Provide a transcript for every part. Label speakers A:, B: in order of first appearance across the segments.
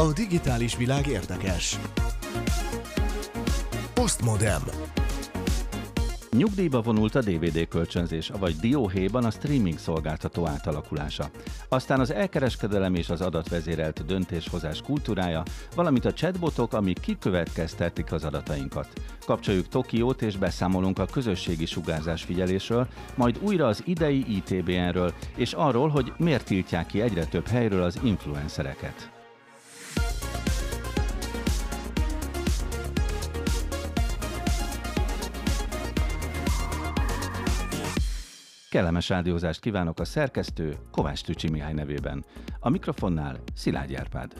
A: A digitális világ érdekes. Postmodem.
B: Nyugdíjba vonult a DVD kölcsönzés, vagy dióhéjban a streaming szolgáltató átalakulása. Aztán az elkereskedelem és az adatvezérelt döntéshozás kultúrája, valamint a chatbotok, amik kikövetkeztetik az adatainkat. Kapcsoljuk Tokiót és beszámolunk a közösségi sugárzás figyelésről, majd újra az idei ITBN-ről, és arról, hogy miért tiltják ki egyre több helyről az influencereket. Kellemes rádiózást kívánok a szerkesztő Kovács Tücsi Mihály nevében. A mikrofonnál Szilágy Árpád.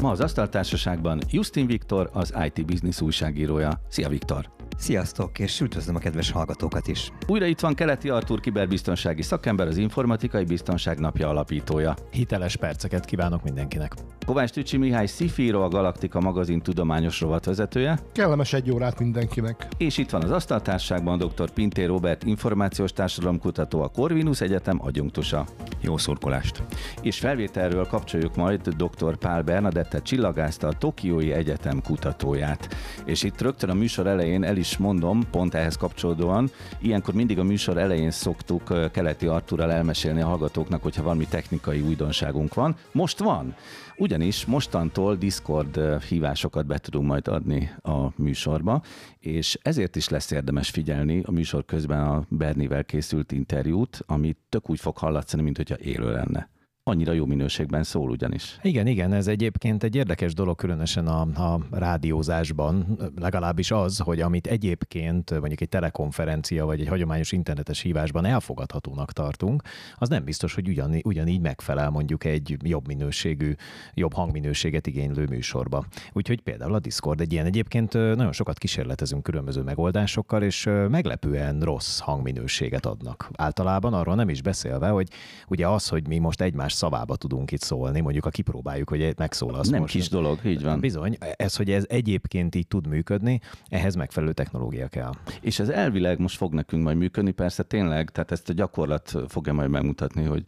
B: Ma az Asztaltársaságban Justin Viktor, az IT Business újságírója. Szia Viktor!
C: Sziasztok, és üdvözlöm a kedves hallgatókat is.
B: Újra itt van Keleti Artur kiberbiztonsági szakember, az Informatikai Biztonság Napja alapítója.
D: Hiteles perceket kívánok mindenkinek.
B: Kovács Tücsi Mihály Szifíró, a Galaktika magazin tudományos rovatvezetője.
E: Kellemes egy órát mindenkinek.
B: És itt van az asztaltárságban dr. Pintér Robert, információs társadalomkutató, a Corvinus Egyetem adjunktusa.
F: Jó szurkolást!
B: És felvételről kapcsoljuk majd dr. Pál Bernadette csillagászt, a Tokiói Egyetem kutatóját. És itt rögtön a műsor elején el is mondom, pont ehhez kapcsolódóan, ilyenkor mindig a műsor elején szoktuk Keleti Arturral elmesélni a hallgatóknak, hogyha valami technikai újdonságunk van. Most van! Ugyanis mostantól Discord hívásokat be tudunk majd adni a műsorba, és ezért is lesz érdemes figyelni a műsor közben a Bernivel készült interjút, ami tök úgy fog hallatszani, mint hogyha élő lenne annyira jó minőségben szól ugyanis.
D: Igen, igen, ez egyébként egy érdekes dolog, különösen a, a rádiózásban, legalábbis az, hogy amit egyébként mondjuk egy telekonferencia vagy egy hagyományos internetes hívásban elfogadhatónak tartunk, az nem biztos, hogy ugyan, ugyanígy megfelel mondjuk egy jobb minőségű, jobb hangminőséget igénylő műsorba. Úgyhogy például a Discord egy ilyen egyébként nagyon sokat kísérletezünk különböző megoldásokkal, és meglepően rossz hangminőséget adnak. Általában arról nem is beszélve, hogy ugye az, hogy mi most egymás szavába tudunk itt szólni, mondjuk ha kipróbáljuk, hogy megszólalsz
B: Nem
D: most.
B: kis dolog, így van.
D: Bizony, ez, hogy ez egyébként így tud működni, ehhez megfelelő technológia kell.
B: És ez elvileg most fog nekünk majd működni, persze tényleg, tehát ezt a gyakorlat fogja majd megmutatni, hogy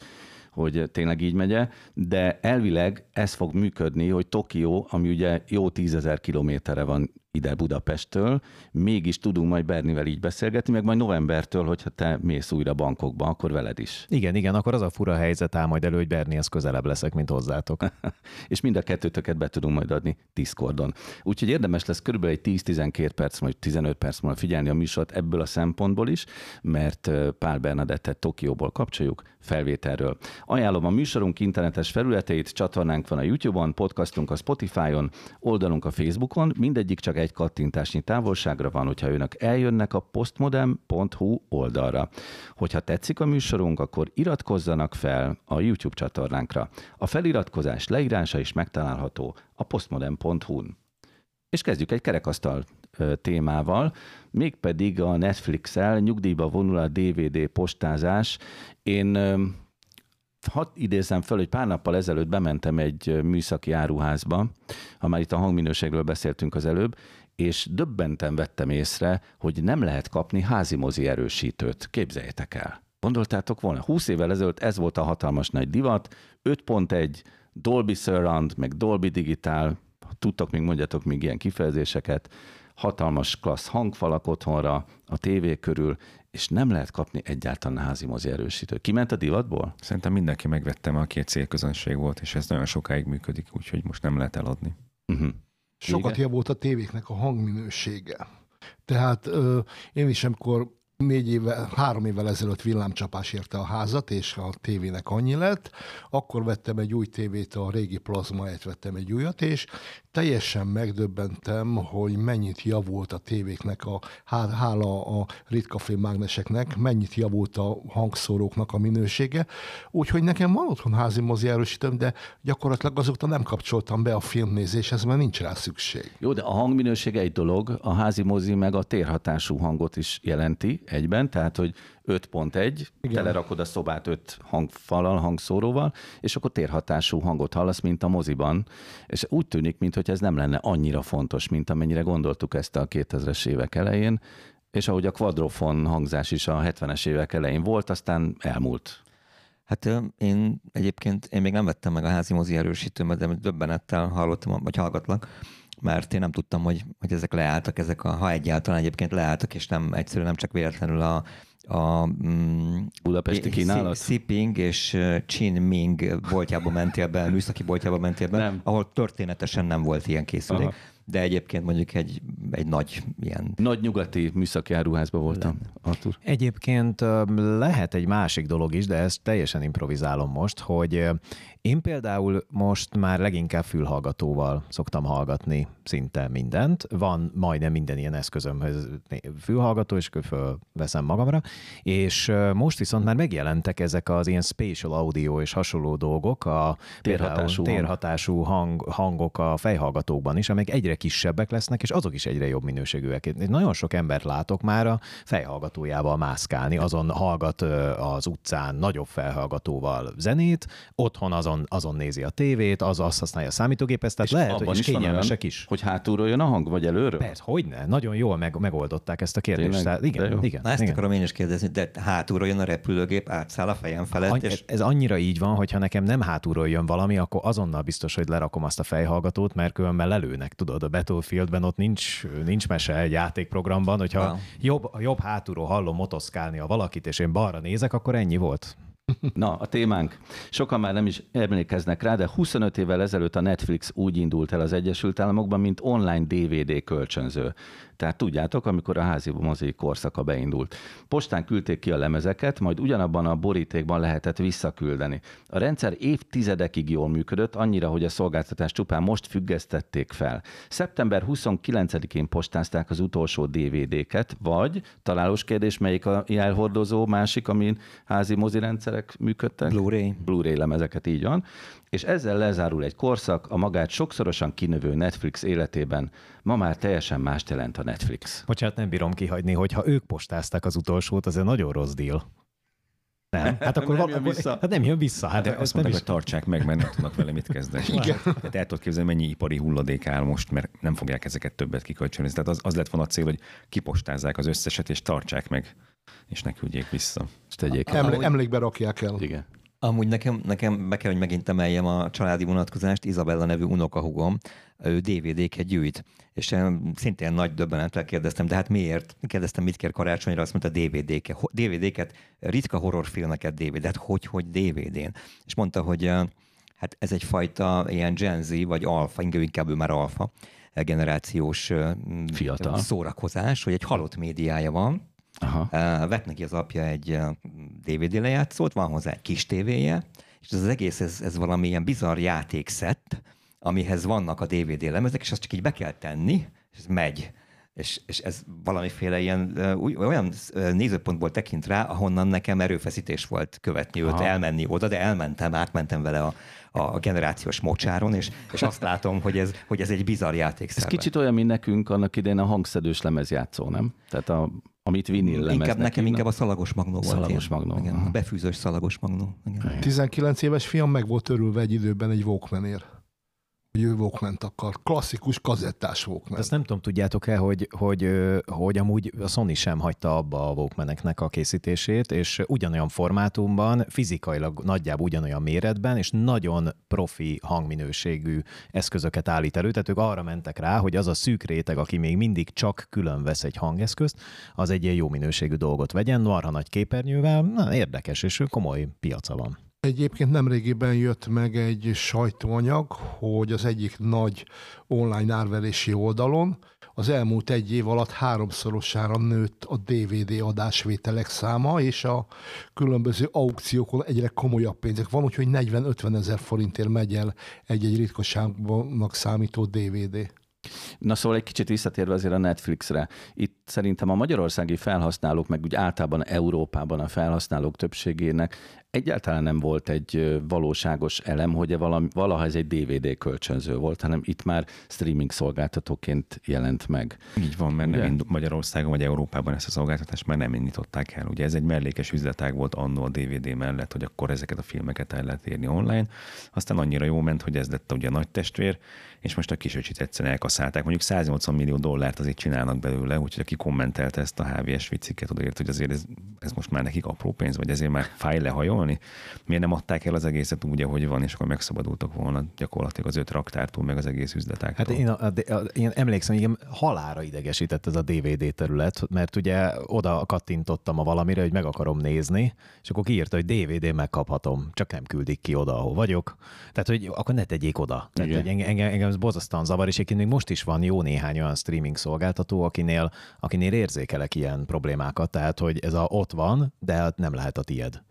B: hogy tényleg így megye, de elvileg ez fog működni, hogy Tokió, ami ugye jó tízezer kilométerre van ide Budapesttől, mégis tudunk majd Bernivel így beszélgetni, meg majd novembertől, hogyha te mész újra bankokba, akkor veled is.
D: Igen, igen, akkor az a fura helyzet áll majd elő, hogy Bernihez közelebb leszek, mint hozzátok.
B: és mind a kettőtöket be tudunk majd adni Discordon. Úgyhogy érdemes lesz körülbelül egy 10-12 perc, vagy 15 perc múlva figyelni a műsort ebből a szempontból is, mert Pál Bernadettet Tokióból kapcsoljuk felvételről. Ajánlom a műsorunk internetes felületeit, csatornánk van a YouTube-on, podcastunk a Spotify-on, oldalunk a Facebookon, mindegyik csak egy kattintásnyi távolságra van, hogyha önök eljönnek a postmodem.hu oldalra. Hogyha tetszik a műsorunk, akkor iratkozzanak fel a YouTube csatornánkra. A feliratkozás leírása is megtalálható a postmodem.hu-n. És kezdjük egy kerekasztal témával, mégpedig a Netflix-el nyugdíjba vonul a DVD postázás. Én hadd idézem föl, hogy pár nappal ezelőtt bementem egy műszaki áruházba, ha már itt a hangminőségről beszéltünk az előbb, és döbbenten vettem észre, hogy nem lehet kapni házi mozi erősítőt. Képzeljétek el. Gondoltátok volna, 20 évvel ezelőtt ez volt a hatalmas nagy divat, 5.1, Dolby Surround, meg Dolby Digital, tudtok még, mondjatok még ilyen kifejezéseket, hatalmas klassz hangfalak otthonra, a tévé körül, és nem lehet kapni egyáltalán házi mozi erősítőt. Kiment a divatból?
F: Szerintem mindenki megvettem, aki egy célközönség volt, és ez nagyon sokáig működik, úgyhogy most nem lehet eladni.
E: Uh-huh. Sokat javult a tévéknek a hangminősége. Tehát ö, én is, amikor négy éve, három évvel ezelőtt villámcsapás érte a házat, és a tévének annyi lett, akkor vettem egy új tévét, a régi plazma vettem egy újat, és teljesen megdöbbentem, hogy mennyit javult a tévéknek, a, hála a ritka mágneseknek, mennyit javult a hangszóróknak a minősége. Úgyhogy nekem van otthon házi mozi erősítem, de gyakorlatilag azóta nem kapcsoltam be a filmnézéshez, mert nincs rá szükség.
B: Jó, de a hangminőség egy dolog, a házi mozi meg a térhatású hangot is jelenti egyben, tehát hogy 5.1, telerakod a szobát öt hangfalal, hangszóróval, és akkor térhatású hangot hallasz, mint a moziban. És úgy tűnik, mintha ez nem lenne annyira fontos, mint amennyire gondoltuk ezt a 2000-es évek elején, és ahogy a quadrofon hangzás is a 70-es évek elején volt, aztán elmúlt.
C: Hát én egyébként, én még nem vettem meg a házi mozi erősítőmet, de döbbenettel hallottam, vagy hallgatlak, mert én nem tudtam, hogy, hogy ezek leálltak, ezek a, ha egyáltalán egyébként leálltak, és nem egyszerűen nem csak véletlenül a, a
B: mm, Budapesti kínálat?
C: Siping és Chin Ming boltjába mentél be, műszaki boltjába mentél be, nem. ahol történetesen nem volt ilyen készülék. Aha de egyébként mondjuk egy, egy nagy ilyen...
B: Nagy nyugati műszaki áruházban voltam, Artur.
D: Egyébként lehet egy másik dolog is, de ezt teljesen improvizálom most, hogy én például most már leginkább fülhallgatóval szoktam hallgatni szinte mindent. Van majdnem minden ilyen eszközömhöz fülhallgató, és akkor veszem magamra. És most viszont már megjelentek ezek az ilyen spatial audio és hasonló dolgok, a
B: térhatású,
D: térhatású hang, hangok a fejhallgatókban is, amelyek egyre kisebbek lesznek, és azok is egyre jobb minőségűek. Én nagyon sok embert látok már a fejhallgatójával mászkálni, azon hallgat az utcán nagyobb felhallgatóval zenét, otthon azon, azon nézi a tévét, az azt használja a számítógépet, tehát és lehet, hogy is kényelmesek is.
B: Hogy hátulról jön a hang, vagy előről?
D: Persze, hogyne. Nagyon jól meg, megoldották ezt a kérdést. Tehát, igen, igen.
C: Na ezt
D: igen.
C: akarom én is kérdezni, de hátulról jön a repülőgép, átszáll a fejem felett. Any-
D: és... Ez annyira így van, hogy ha nekem nem hátulról jön valami, akkor azonnal biztos, hogy lerakom azt a fejhallgatót, mert különben lelőnek, tudod, a Battlefieldben ott nincs, nincs mese egy játékprogramban, hogyha wow. jobb, jobb hátulról hallom motoszkálni a valakit, és én balra nézek, akkor ennyi volt.
B: Na, a témánk. Sokan már nem is emlékeznek rá, de 25 évvel ezelőtt a Netflix úgy indult el az Egyesült Államokban, mint online DVD kölcsönző. Tehát tudjátok, amikor a házi mozi korszaka beindult. Postán küldték ki a lemezeket, majd ugyanabban a borítékban lehetett visszaküldeni. A rendszer évtizedekig jól működött, annyira, hogy a szolgáltatást csupán most függesztették fel. Szeptember 29-én postázták az utolsó DVD-ket, vagy találós kérdés, melyik a jelhordozó, másik, amin házi mozi rendszerek működtek?
C: Blu-ray.
B: Blu-ray lemezeket, így van és ezzel lezárul egy korszak, a magát sokszorosan kinövő Netflix életében. Ma már teljesen más jelent a Netflix.
D: Bocsánat, nem bírom kihagyni, hogy ha ők postázták az utolsót, az egy nagyon rossz deal. Nem, hát akkor
B: nem jön vissza.
D: Hát nem jön vissza. Hát
F: de azt mondták, is... hogy tartsák meg, mert nem tudnak vele mit kezdeni. Igen. Tehát el tudod képzelni, mennyi ipari hulladék áll most, mert nem fogják ezeket többet kikölcsönözni. Tehát az, az lett volna a cél, hogy kipostázzák az összeset, és tartsák meg, és ne küldjék vissza. És
E: tegyék. Emlé- emlékbe rakják el.
B: Igen.
C: Amúgy nekem, nekem be kell, hogy megint emeljem a családi vonatkozást. Izabella nevű unokahugom, ő DVD-ket gyűjt. És szintén nagy döbbenettel kérdeztem, de hát miért? Kérdeztem, mit kér karácsonyra, azt mondta DVD-ket. DVD-ket, ritka horrorfilmeket DVD, hát hogy, hogy DVD-n? És mondta, hogy hát ez egyfajta ilyen Gen Z, vagy alfa, inkább ő már alfa generációs
B: Fiatal.
C: szórakozás, hogy egy halott médiája van, Aha. Vett neki az apja egy DVD lejátszót, van hozzá egy kis tévéje, és ez az egész, ez, ez valami ilyen bizarr játékszett, amihez vannak a DVD lemezek, és azt csak így be kell tenni, és ez megy. És, és ez valamiféle ilyen olyan nézőpontból tekint rá, ahonnan nekem erőfeszítés volt követni őt, Aha. elmenni oda, de elmentem, átmentem vele a, a generációs mocsáron, és, és azt látom, hogy ez, hogy ez egy bizarr játék.
B: Ez kicsit olyan, mint nekünk annak idején a hangszedős lemezjátszó, nem? Tehát a amit vinil lemeznek.
C: Inkább nekem inkább a szalagos magnó volt.
B: Szalagos magnó.
C: Igen, a befűzős szalagos magnó.
E: Igen. 19 éves fiam meg volt örülve egy időben egy Walkmanért hogy ő walkman akar. Klasszikus kazettás Walkman.
D: Ezt nem tudom, tudjátok-e, hogy, hogy, hogy amúgy a Sony sem hagyta abba a Walkmaneknek a készítését, és ugyanolyan formátumban, fizikailag nagyjából ugyanolyan méretben, és nagyon profi hangminőségű eszközöket állít elő. Tehát ők arra mentek rá, hogy az a szűk réteg, aki még mindig csak külön vesz egy hangeszközt, az egy ilyen jó minőségű dolgot vegyen, marha nagy képernyővel, na, érdekes, és komoly piaca van.
E: Egyébként nemrégiben jött meg egy sajtóanyag, hogy az egyik nagy online árverési oldalon az elmúlt egy év alatt háromszorosára nőtt a DVD adásvételek száma, és a különböző aukciókon egyre komolyabb pénzek van, úgyhogy 40-50 ezer forintért megy el egy-egy ritkaságnak számító DVD.
B: Na szóval egy kicsit visszatérve azért a Netflixre. Itt szerintem a magyarországi felhasználók, meg úgy általában Európában a felhasználók többségének egyáltalán nem volt egy valóságos elem, hogy valami, valaha ez egy DVD kölcsönző volt, hanem itt már streaming szolgáltatóként jelent meg.
F: Így van, mert nem Magyarországon vagy Európában ezt a szolgáltatást már nem indították el. Ugye ez egy mellékes üzletág volt annó a DVD mellett, hogy akkor ezeket a filmeket el lehet érni online. Aztán annyira jó ment, hogy ez lett ugye a nagy testvér, és most a kisöcsit egyszerűen elkaszálták. Mondjuk 180 millió dollárt azért csinálnak belőle, úgyhogy aki valaki kommentelte ezt a HVS vicciket, odaért, hogy azért ez, ez, most már nekik apró pénz, vagy ezért már fáj lehajolni. Miért nem adták el az egészet úgy, ahogy van, és akkor megszabadultak volna gyakorlatilag az öt raktártól, meg az egész üzletáktól.
D: Hát én, a, a, a, én emlékszem, hogy halára idegesített ez a DVD terület, mert ugye oda kattintottam a valamire, hogy meg akarom nézni, és akkor kiírta, hogy DVD megkaphatom, csak nem küldik ki oda, ahol vagyok. Tehát, hogy akkor ne tegyék oda. Tehát, hogy engem, engem, engem ez bozasztóan zavar, és egyébként még most is van jó néhány olyan streaming szolgáltató, akinél, akinél érzékelek ilyen problémákat, tehát, hogy ez a ott van, de nem lehet a tied.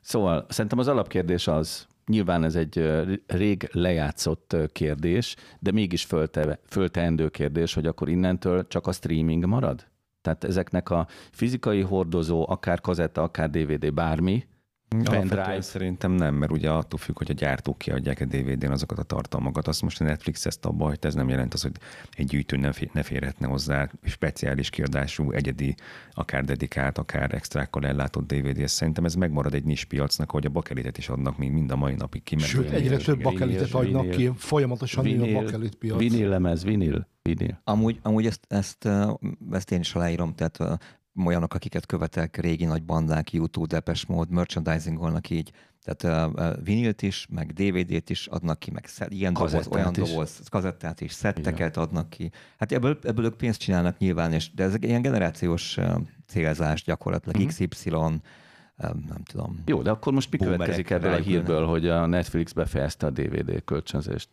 B: Szóval szerintem az alapkérdés az, nyilván ez egy rég lejátszott kérdés, de mégis fölte, fölteendő kérdés, hogy akkor innentől csak a streaming marad? Tehát ezeknek a fizikai hordozó, akár kazetta, akár DVD, bármi,
F: Pendrive szerintem nem, mert ugye attól függ, hogy a gyártók kiadják a DVD-n azokat a tartalmakat. Azt most a Netflix ezt abba hagyta, ez nem jelent az, hogy egy gyűjtő ne, ne férhetne hozzá speciális kiadású, egyedi, akár dedikált, akár extrákkal ellátott DVD. Ez szerintem ez megmarad egy nis piacnak, hogy a bakelitet is adnak még mind a mai napig ki.
E: Sőt, egyre több bakelitet adnak ki, folyamatosan vinil, a bakelit piac.
B: Vinil lemez, vinil. Vinil.
C: Amúgy, amúgy ezt, ezt, ezt én is aláírom, tehát olyanok, akiket követek, régi nagy bandák, YouTube, Depes Mode, merchandisingolnak így, tehát uh, vinilt is, meg DVD-t is adnak ki, meg ilyen doboz, olyan is. doboz, kazettát is, szetteket Igen. adnak ki. Hát ebből, ebből ők pénzt csinálnak nyilván, és, de ez egy ilyen generációs uh, célzás gyakorlatilag, mm-hmm. XY, nem tudom.
B: Jó, de akkor most mi következik ebből a hírből, hogy a Netflix befejezte a DVD kölcsönzést?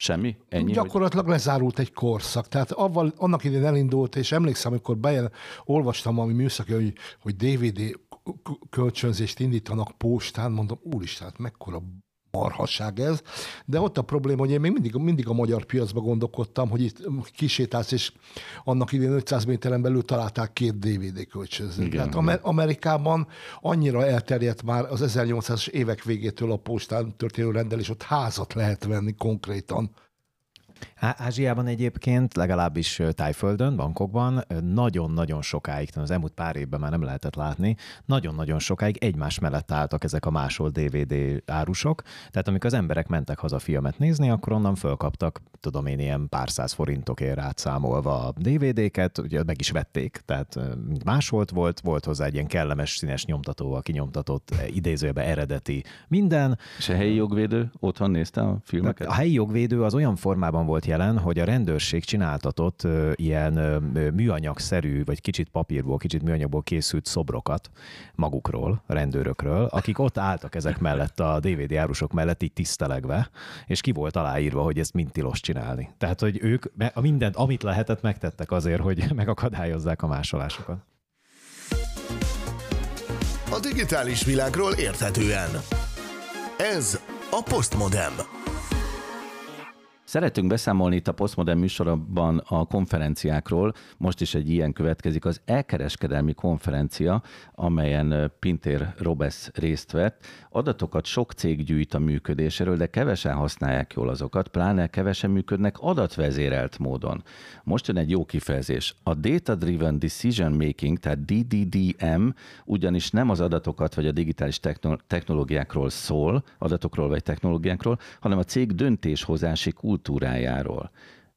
B: Semmi? Ennyi?
E: Gyakorlatilag hogy... lezárult egy korszak. Tehát avval, annak idén elindult, és emlékszem, amikor bejel, olvastam valami műszaki, hogy, hogy DVD kölcsönzést indítanak postán, mondom, úristen, hát mekkora marhasság ez, de ott a probléma, hogy én még mindig, mindig a magyar piacba gondolkodtam, hogy itt kisétálsz, és annak idén 500 méteren belül találták két DVD kölcsönzőt. Tehát Amer- Amerikában annyira elterjedt már az 1800-as évek végétől a postán történő rendelés, ott házat lehet venni konkrétan
D: Ázsiában egyébként, legalábbis Tájföldön, Bankokban nagyon-nagyon sokáig, az elmúlt pár évben már nem lehetett látni, nagyon-nagyon sokáig egymás mellett álltak ezek a másolt DVD árusok, tehát amikor az emberek mentek haza filmet nézni, akkor onnan fölkaptak, tudom én, ilyen pár száz forintokért átszámolva a DVD-ket, ugye meg is vették, tehát másolt volt, volt hozzá egy ilyen kellemes színes nyomtatóval kinyomtatott, idézőjebe eredeti minden.
B: És a helyi jogvédő otthon nézte a filmeket?
D: A helyi jogvédő az olyan formában volt jelen, hogy a rendőrség csináltatott ilyen műanyagszerű, vagy kicsit papírból, kicsit műanyagból készült szobrokat magukról, rendőrökről, akik ott álltak ezek mellett, a DVD árusok mellett így tisztelegve, és ki volt aláírva, hogy ezt mind tilos csinálni. Tehát, hogy ők mindent, amit lehetett, megtettek azért, hogy megakadályozzák a másolásokat.
A: A digitális világról érthetően. Ez a Postmodem.
B: Szeretünk beszámolni itt a Postmodern műsorban a konferenciákról. Most is egy ilyen következik, az elkereskedelmi konferencia, amelyen Pintér Robesz részt vett. Adatokat sok cég gyűjt a működéséről, de kevesen használják jól azokat, pláne kevesen működnek adatvezérelt módon. Most jön egy jó kifejezés. A Data Driven Decision Making, tehát DDDM, ugyanis nem az adatokat vagy a digitális technológiákról szól, adatokról vagy technológiákról, hanem a cég döntéshozási kultúrájáról.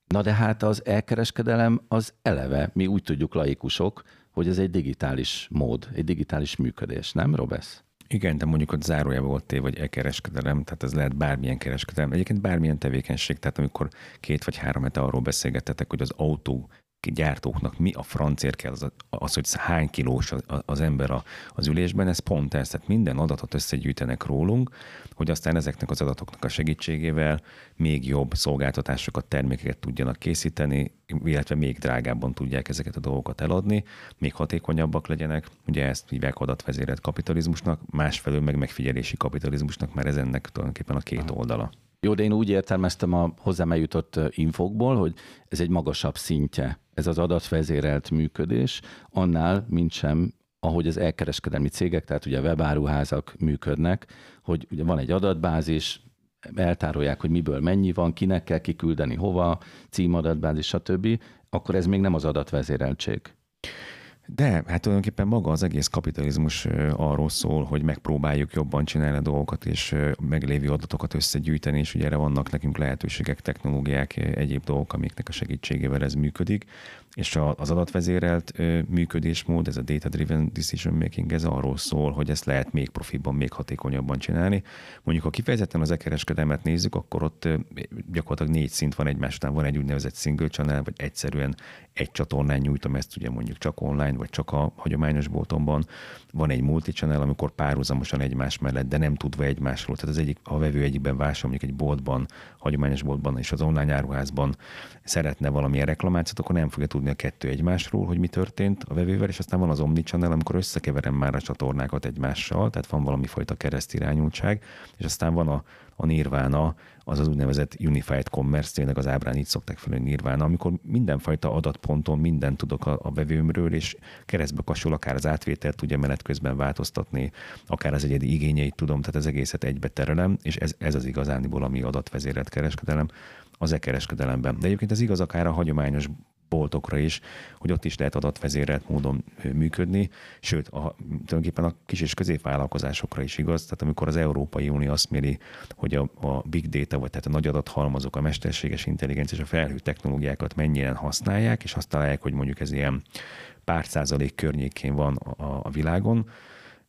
B: Na de hát az elkereskedelem az eleve, mi úgy tudjuk laikusok, hogy ez egy digitális mód, egy digitális működés, nem, Robesz?
F: Igen, de mondjuk ott zárójában volt tév, vagy e-kereskedelem, tehát ez lehet bármilyen kereskedelem. Egyébként bármilyen tevékenység, tehát amikor két vagy három hete arról beszélgettetek, hogy az autó gyártóknak mi a francért kell az, az hogy hány kilós az ember az ülésben, ez pont ez, tehát minden adatot összegyűjtenek rólunk, hogy aztán ezeknek az adatoknak a segítségével még jobb szolgáltatásokat, termékeket tudjanak készíteni, illetve még drágábban tudják ezeket a dolgokat eladni, még hatékonyabbak legyenek. Ugye ezt hívják adatvezérelt kapitalizmusnak, másfelől meg megfigyelési kapitalizmusnak, mert ez ennek tulajdonképpen a két oldala.
B: Jó, de én úgy értelmeztem a hozzám eljutott infokból, hogy ez egy magasabb szintje, ez az adatvezérelt működés, annál, mint sem, ahogy az elkereskedelmi cégek, tehát ugye webáruházak működnek, hogy ugye van egy adatbázis, eltárolják, hogy miből mennyi van, kinek kell kiküldeni, hova, címadatbázis, stb., akkor ez még nem az adatvezéreltség.
F: De hát tulajdonképpen maga az egész kapitalizmus arról szól, hogy megpróbáljuk jobban csinálni a dolgokat, és meglévő adatokat összegyűjteni, és ugye erre vannak nekünk lehetőségek, technológiák, egyéb dolgok, amiknek a segítségével ez működik és az adatvezérelt működésmód, ez a data-driven decision making, ez arról szól, hogy ezt lehet még profibban, még hatékonyabban csinálni. Mondjuk, ha kifejezetten az e-kereskedelmet nézzük, akkor ott gyakorlatilag négy szint van egymás után, van egy úgynevezett single channel, vagy egyszerűen egy csatornán nyújtom ezt ugye mondjuk csak online, vagy csak a hagyományos boltomban. Van egy multi-channel, amikor párhuzamosan egymás mellett, de nem tudva egymásról. Tehát az egyik, a vevő egyikben vásárol mondjuk egy boltban, hagyományos boltban és az online áruházban szeretne valamilyen reklamációt, akkor nem fogja tudni a kettő egymásról, hogy mi történt a vevővel, és aztán van az Omnichannel, amikor összekeverem már a csatornákat egymással, tehát van valami fajta keresztirányultság, és aztán van a, a Nirvana, az az úgynevezett Unified Commerce, tényleg az ábrán így szokták fel, hogy Nirvana, amikor mindenfajta adatponton mindent tudok a, a vevőmről, és keresztbe kasul akár az átvételt tudja menet közben változtatni, akár az egyedi igényeit tudom, tehát az egészet egybe terelem, és ez, ez az igazániból, ami adatvezérelt kereskedelem az e-kereskedelemben. De egyébként ez igaz akár a hagyományos boltokra is, hogy ott is lehet adatvezérelt módon működni, sőt, a, tulajdonképpen a kis és középvállalkozásokra is igaz, tehát amikor az Európai Unió azt méri, hogy a, a big data, vagy tehát a nagy adathalmazok, a mesterséges intelligencia és a felhő technológiákat mennyien használják, és azt találják, hogy mondjuk ez ilyen pár százalék környékén van a, a világon,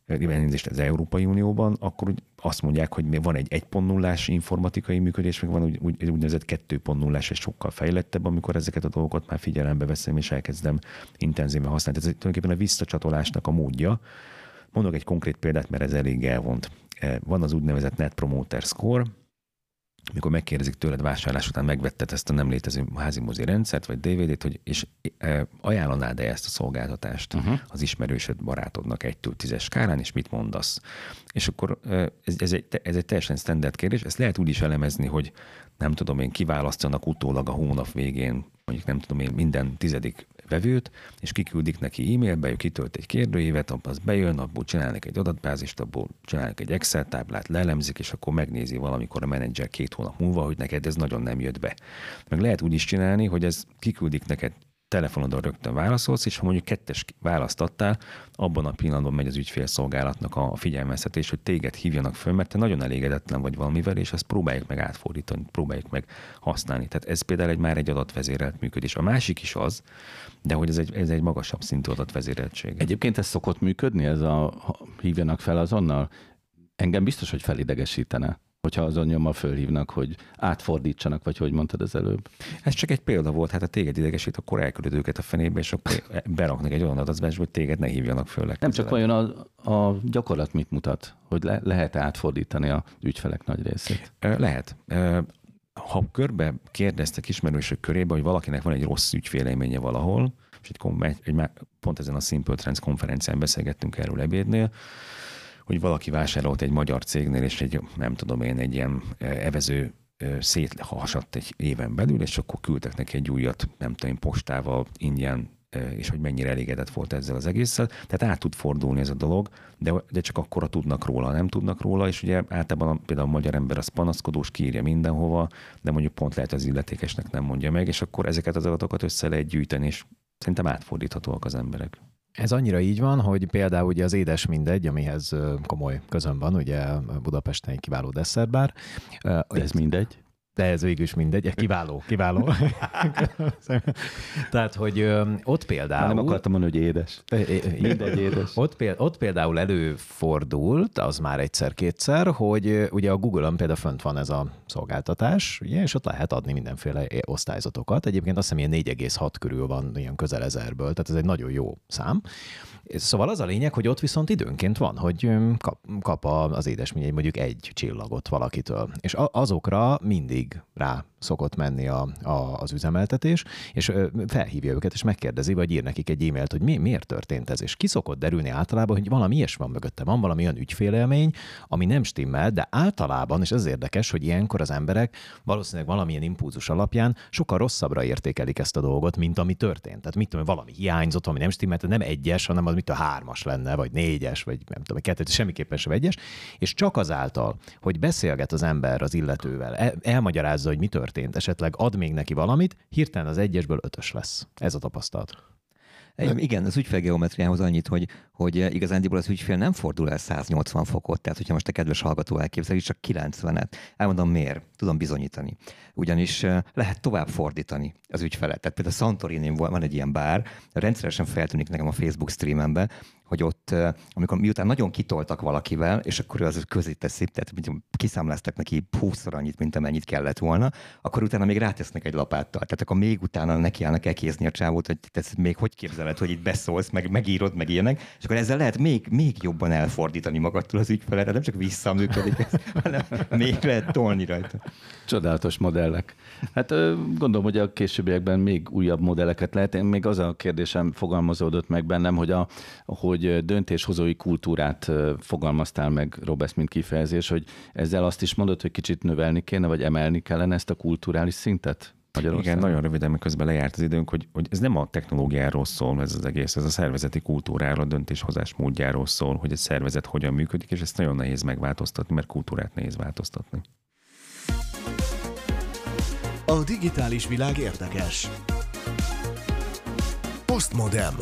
F: elnézést az Európai Unióban, akkor úgy azt mondják, hogy van egy 1.0-ás informatikai működés, meg van úgy, úgy, úgynevezett 2.0-ás, és sokkal fejlettebb, amikor ezeket a dolgokat már figyelembe veszem, és elkezdem intenzíven használni. Ez tulajdonképpen a visszacsatolásnak a módja. Mondok egy konkrét példát, mert ez elég elvont. Eh, van az úgynevezett Net Promoter Score, mikor megkérdezik tőled vásárlás után megvetted ezt a nem létező házi mozi rendszert, vagy DVD-t, hogy és e, ajánlanád-e ezt a szolgáltatást uh-huh. az ismerősöd barátodnak egytől tízes skálán, és mit mondasz? És akkor e, ez, ez, egy, ez egy teljesen standard kérdés, ezt lehet úgy is elemezni, hogy nem tudom én, kiválasztanak utólag a hónap végén, mondjuk nem tudom én, minden tizedik vevőt, és kiküldik neki e-mailbe, ő kitölt egy kérdőívet, abban az bejön, abból csinálnak egy adatbázist, abból csinálnak egy Excel táblát, lelemzik, és akkor megnézi valamikor a menedzser két hónap múlva, hogy neked ez nagyon nem jött be. Meg lehet úgy is csinálni, hogy ez kiküldik neked telefonodon rögtön válaszolsz, és ha mondjuk kettes választ adtál, abban a pillanatban megy az ügyfélszolgálatnak a figyelmeztetés, hogy téged hívjanak föl, mert te nagyon elégedetlen vagy valamivel, és ezt próbáljuk meg átfordítani, próbáljuk meg használni. Tehát ez például egy már egy adatvezérelt működés. A másik is az, de hogy ez egy, ez egy magasabb szintű adatvezéreltség.
B: Egyébként ez szokott működni, ez a hívjanak fel azonnal? Engem biztos, hogy felidegesítene hogyha azon nyommal fölhívnak, hogy átfordítsanak, vagy hogy mondtad az előbb.
F: Ez csak egy példa volt, hát a téged idegesít, akkor elküldöd őket a fenébe, és akkor beraknak egy olyan adatbázisba, hogy téged ne hívjanak föl.
B: Nem csak vajon a, a gyakorlat mit mutat, hogy le, lehet átfordítani a ügyfelek nagy részét?
F: Lehet. Ha körbe kérdeztek ismerősök körébe, hogy valakinek van egy rossz ügyfélélménye valahol, és egy, egy, pont ezen a Simple Trends konferencián beszélgettünk erről ebédnél, hogy valaki vásárolt egy magyar cégnél, és egy, nem tudom én, egy ilyen e, evező e, széthasadt egy éven belül, és akkor küldtek neki egy újat, nem tudom, postával, ingyen, e, és hogy mennyire elégedett volt ezzel az egésszel. Tehát át tud fordulni ez a dolog, de, de csak akkora tudnak róla, nem tudnak róla, és ugye általában például a magyar ember az panaszkodós, kiírja mindenhova, de mondjuk pont lehet az illetékesnek nem mondja meg, és akkor ezeket az adatokat össze lehet gyűjteni, és szerintem átfordíthatóak az emberek.
D: Ez annyira így van, hogy például ugye az édes mindegy, amihez komoly közön van, ugye Budapesten egy kiváló desszertbár.
B: De ez mindegy?
D: De ez végül is mindegy, kiváló, kiváló. Tehát, hogy ott például...
B: nem akartam mondani, hogy édes. Mindegy édes.
D: Ott, például, ott például előfordult, az már egyszer-kétszer, hogy ugye a Google-on például fönt van ez a szolgáltatás, ugye, és ott lehet adni mindenféle osztályzatokat. Egyébként azt hiszem ilyen 4,6 körül van, ilyen közel ezerből, tehát ez egy nagyon jó szám. Szóval az a lényeg, hogy ott viszont időnként van, hogy kap, kap az édesmény mondjuk egy csillagot valakitől. És azokra mindig rá szokott menni a, a, az üzemeltetés, és felhívja őket, és megkérdezi, vagy ír nekik egy e-mailt, hogy mi, miért történt ez, és ki szokott derülni általában, hogy valami ilyes van mögötte, van valami olyan ügyfélélmény, ami nem stimmel, de általában, és ez érdekes, hogy ilyenkor az emberek valószínűleg valamilyen impulzus alapján sokkal rosszabbra értékelik ezt a dolgot, mint ami történt. Tehát mit tudom, valami hiányzott, ami nem stimmelt, nem egyes, hanem az mit a hármas lenne, vagy négyes, vagy nem tudom, kettő, semmiképpen sem egyes, és csak azáltal, hogy beszélget az ember az illetővel, el, elmagyarázza, hogy mi történt, esetleg ad még neki valamit, hirtelen az egyesből ötös lesz. Ez a tapasztalat.
C: Igen, az ügyfélgeometriához annyit, hogy, hogy igazándiból az ügyfél nem fordul el 180 fokot, tehát hogyha most a kedves hallgató elképzeli, csak 90-et. Elmondom miért, tudom bizonyítani. Ugyanis lehet tovább fordítani az ügyfelet. Tehát például Santorini van egy ilyen bár, rendszeresen feltűnik nekem a Facebook streamembe, hogy ott, amikor miután nagyon kitoltak valakivel, és akkor ő az közé teszi, tehát kiszámláztak neki 20 annyit, mint amennyit kellett volna, akkor utána még rátesznek egy lapáttal. Tehát akkor még utána nekiállnak elkézni a csávót, hogy te még hogy képzeled, hogy itt beszólsz, meg megírod, meg ilyenek, és akkor ezzel lehet még, még jobban elfordítani magadtól az ügyfelet, nem csak visszaműködik ez, hanem még lehet tolni rajta.
B: Csodálatos modellek. Hát gondolom, hogy a későbbiekben még újabb modelleket lehet. Én még az a kérdésem fogalmazódott meg bennem, hogy, a, hogy döntéshozói kultúrát fogalmaztál meg, Robesz, mint kifejezés, hogy ezzel azt is mondod, hogy kicsit növelni kéne, vagy emelni kellene ezt a kulturális szintet?
F: Igen, nagyon röviden, mert közben lejárt az időnk, hogy, hogy ez nem a technológiáról szól ez az egész, ez a szervezeti kultúráról, a döntéshozás módjáról szól, hogy egy szervezet hogyan működik, és ezt nagyon nehéz megváltoztatni, mert kultúrát nehéz változtatni.
A: A digitális világ érdekes. Postmodem.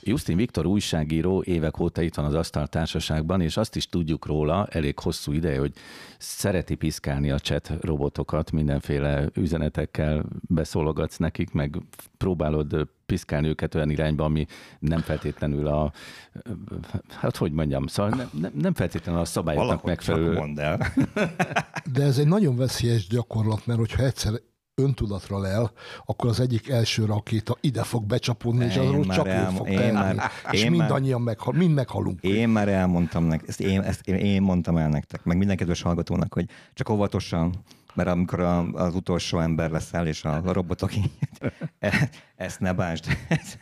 B: Justin Viktor újságíró évek óta itt van az Asztal Társaságban, és azt is tudjuk róla elég hosszú ideje, hogy szereti piszkálni a chat robotokat, mindenféle üzenetekkel beszólogatsz nekik, meg próbálod piszkálni őket olyan irányba, ami nem feltétlenül a, hát hogy mondjam, szóval nem, nem feltétlenül a szabályoknak megfelelő.
C: mondd el.
E: De ez egy nagyon veszélyes gyakorlat, mert hogyha egyszer öntudatra lel, akkor az egyik első rakéta ide fog becsapódni, és arról csak el, ő fog én már, és én mindannyian már, meghal, mind meghalunk.
C: Én már elmondtam nektek, ezt én, ezt én mondtam el nektek, meg minden kedves hallgatónak, hogy csak óvatosan, mert amikor a, az utolsó ember leszel, és a, robotok e, ezt ne bánsd, ez,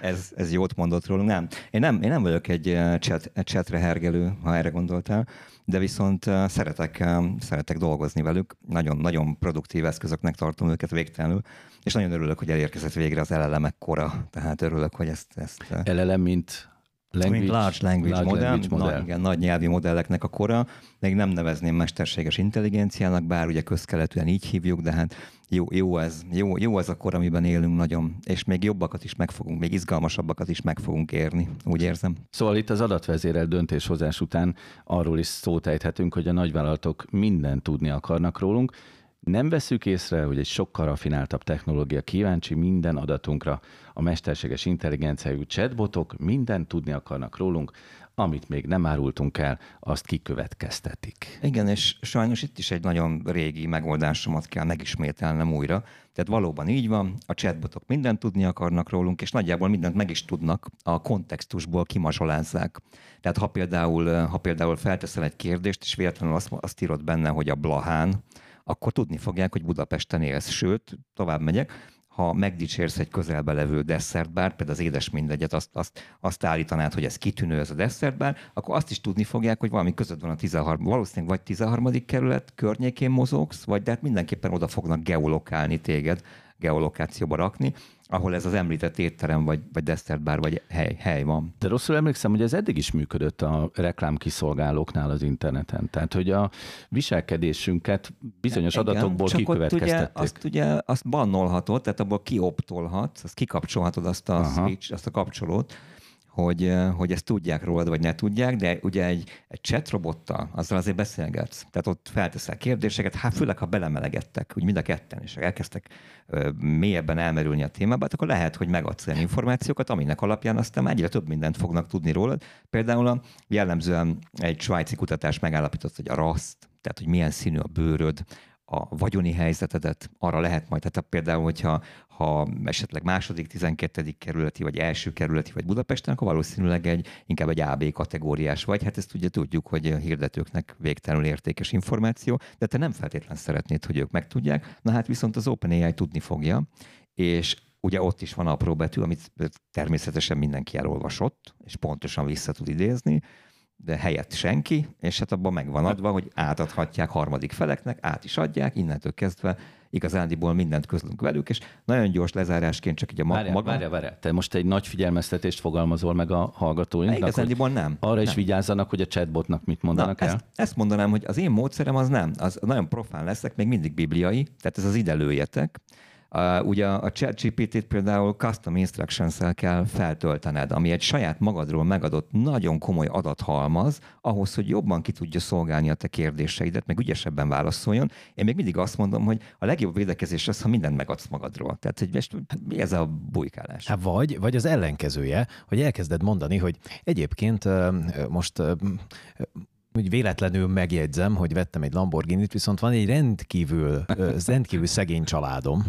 C: ez, ez jót mondott rólunk. Nem, én nem, én nem vagyok egy eh, chat, chatre hergelő, ha erre gondoltál de viszont szeretek, szeretek dolgozni velük. Nagyon, nagyon produktív eszközöknek tartom őket végtelenül, és nagyon örülök, hogy elérkezett végre az LLM kora, tehát örülök, hogy ezt... ezt
B: LLM, mint
C: Language, large language large model, language model. Na, igen, nagy nyelvi modelleknek a kora, még nem nevezném mesterséges intelligenciának, bár ugye közkeletűen így hívjuk, de hát jó, jó, ez, jó, jó ez a kor, amiben élünk nagyon, és még jobbakat is megfogunk, még izgalmasabbakat is meg fogunk érni, úgy érzem.
B: Szóval itt az adatvezérelt döntéshozás után arról is szót ejthetünk, hogy a nagyvállalatok mindent tudni akarnak rólunk, nem veszük észre, hogy egy sokkal rafináltabb technológia kíváncsi minden adatunkra. A mesterséges intelligenciájú chatbotok mindent tudni akarnak rólunk, amit még nem árultunk el, azt kikövetkeztetik.
C: Igen, és sajnos itt is egy nagyon régi megoldásomat kell megismételnem újra. Tehát valóban így van, a chatbotok mindent tudni akarnak rólunk, és nagyjából mindent meg is tudnak, a kontextusból kimasolázzák. Tehát ha például, ha például felteszel egy kérdést, és véletlenül azt, azt írod benne, hogy a Blahán, akkor tudni fogják, hogy Budapesten élsz. Sőt, tovább megyek, ha megdicsérsz egy közelbe levő desszertbár, például az édes mindegyet, azt, azt, azt állítanád, hogy ez kitűnő, ez a desszertbár, akkor azt is tudni fogják, hogy valami között van a 13. Valószínűleg vagy 13. kerület környékén mozogsz, vagy de hát mindenképpen oda fognak geolokálni téged, geolokációba rakni, ahol ez az említett étterem, vagy, vagy desszertbár, vagy hely, hely van.
B: De rosszul emlékszem, hogy ez eddig is működött a reklámkiszolgálóknál az interneten. Tehát, hogy a viselkedésünket bizonyos Igen, adatokból csak kikövetkeztették.
C: Ott ugye, azt ugye azt bannolhatod, tehát abból kioptolhatsz, azt kikapcsolhatod azt a Aha. switch, azt a kapcsolót, hogy, hogy ezt tudják rólad, vagy ne tudják, de ugye egy, egy chat robottal, azzal azért beszélgetsz. Tehát ott felteszel kérdéseket, hát főleg, ha belemelegettek, úgy mind a ketten, és elkezdtek ö, mélyebben elmerülni a témába, akkor lehet, hogy megadsz olyan információkat, aminek alapján aztán egyre több mindent fognak tudni rólad. Például a jellemzően egy svájci kutatás megállapított, hogy a raszt, tehát hogy milyen színű a bőröd, a vagyoni helyzetedet, arra lehet majd, tehát például, hogyha ha esetleg második, tizenkettedik kerületi, vagy első kerületi, vagy Budapesten, akkor valószínűleg egy, inkább egy AB kategóriás vagy. Hát ezt ugye tudjuk, hogy a hirdetőknek végtelenül értékes információ, de te nem feltétlen szeretnéd, hogy ők megtudják. Na hát viszont az OpenAI tudni fogja, és ugye ott is van apró betű, amit természetesen mindenki elolvasott, és pontosan vissza tud idézni, de helyett senki, és hát abban megvan adva, hogy átadhatják harmadik feleknek, át is adják, innentől kezdve igazándiból mindent közlünk velük, és nagyon gyors lezárásként csak így a
B: várjál, maga... Várjál, várjál, te most egy nagy figyelmeztetést fogalmazol meg a hallgatóinknak,
C: igazándiból nem.
B: Arra
C: nem.
B: is vigyázzanak, hogy a chatbotnak mit mondanak
C: Na,
B: el?
C: Ezt, ezt mondanám, hogy az én módszerem az nem, az nagyon profán leszek, még mindig bibliai, tehát ez az ide lőjetek, Uh, ugye a ChatGPT-t például custom instructions-el kell feltöltened, ami egy saját magadról megadott nagyon komoly adathalmaz, ahhoz, hogy jobban ki tudja szolgálni a te kérdéseidet, meg ügyesebben válaszoljon. Én még mindig azt mondom, hogy a legjobb védekezés az, ha mindent megadsz magadról. Tehát, hogy most, mi ez a bujkálás?
D: Hát vagy, vagy az ellenkezője, hogy elkezded mondani, hogy egyébként most úgy véletlenül megjegyzem, hogy vettem egy Lamborghini-t, viszont van egy rendkívül, rendkívül szegény családom.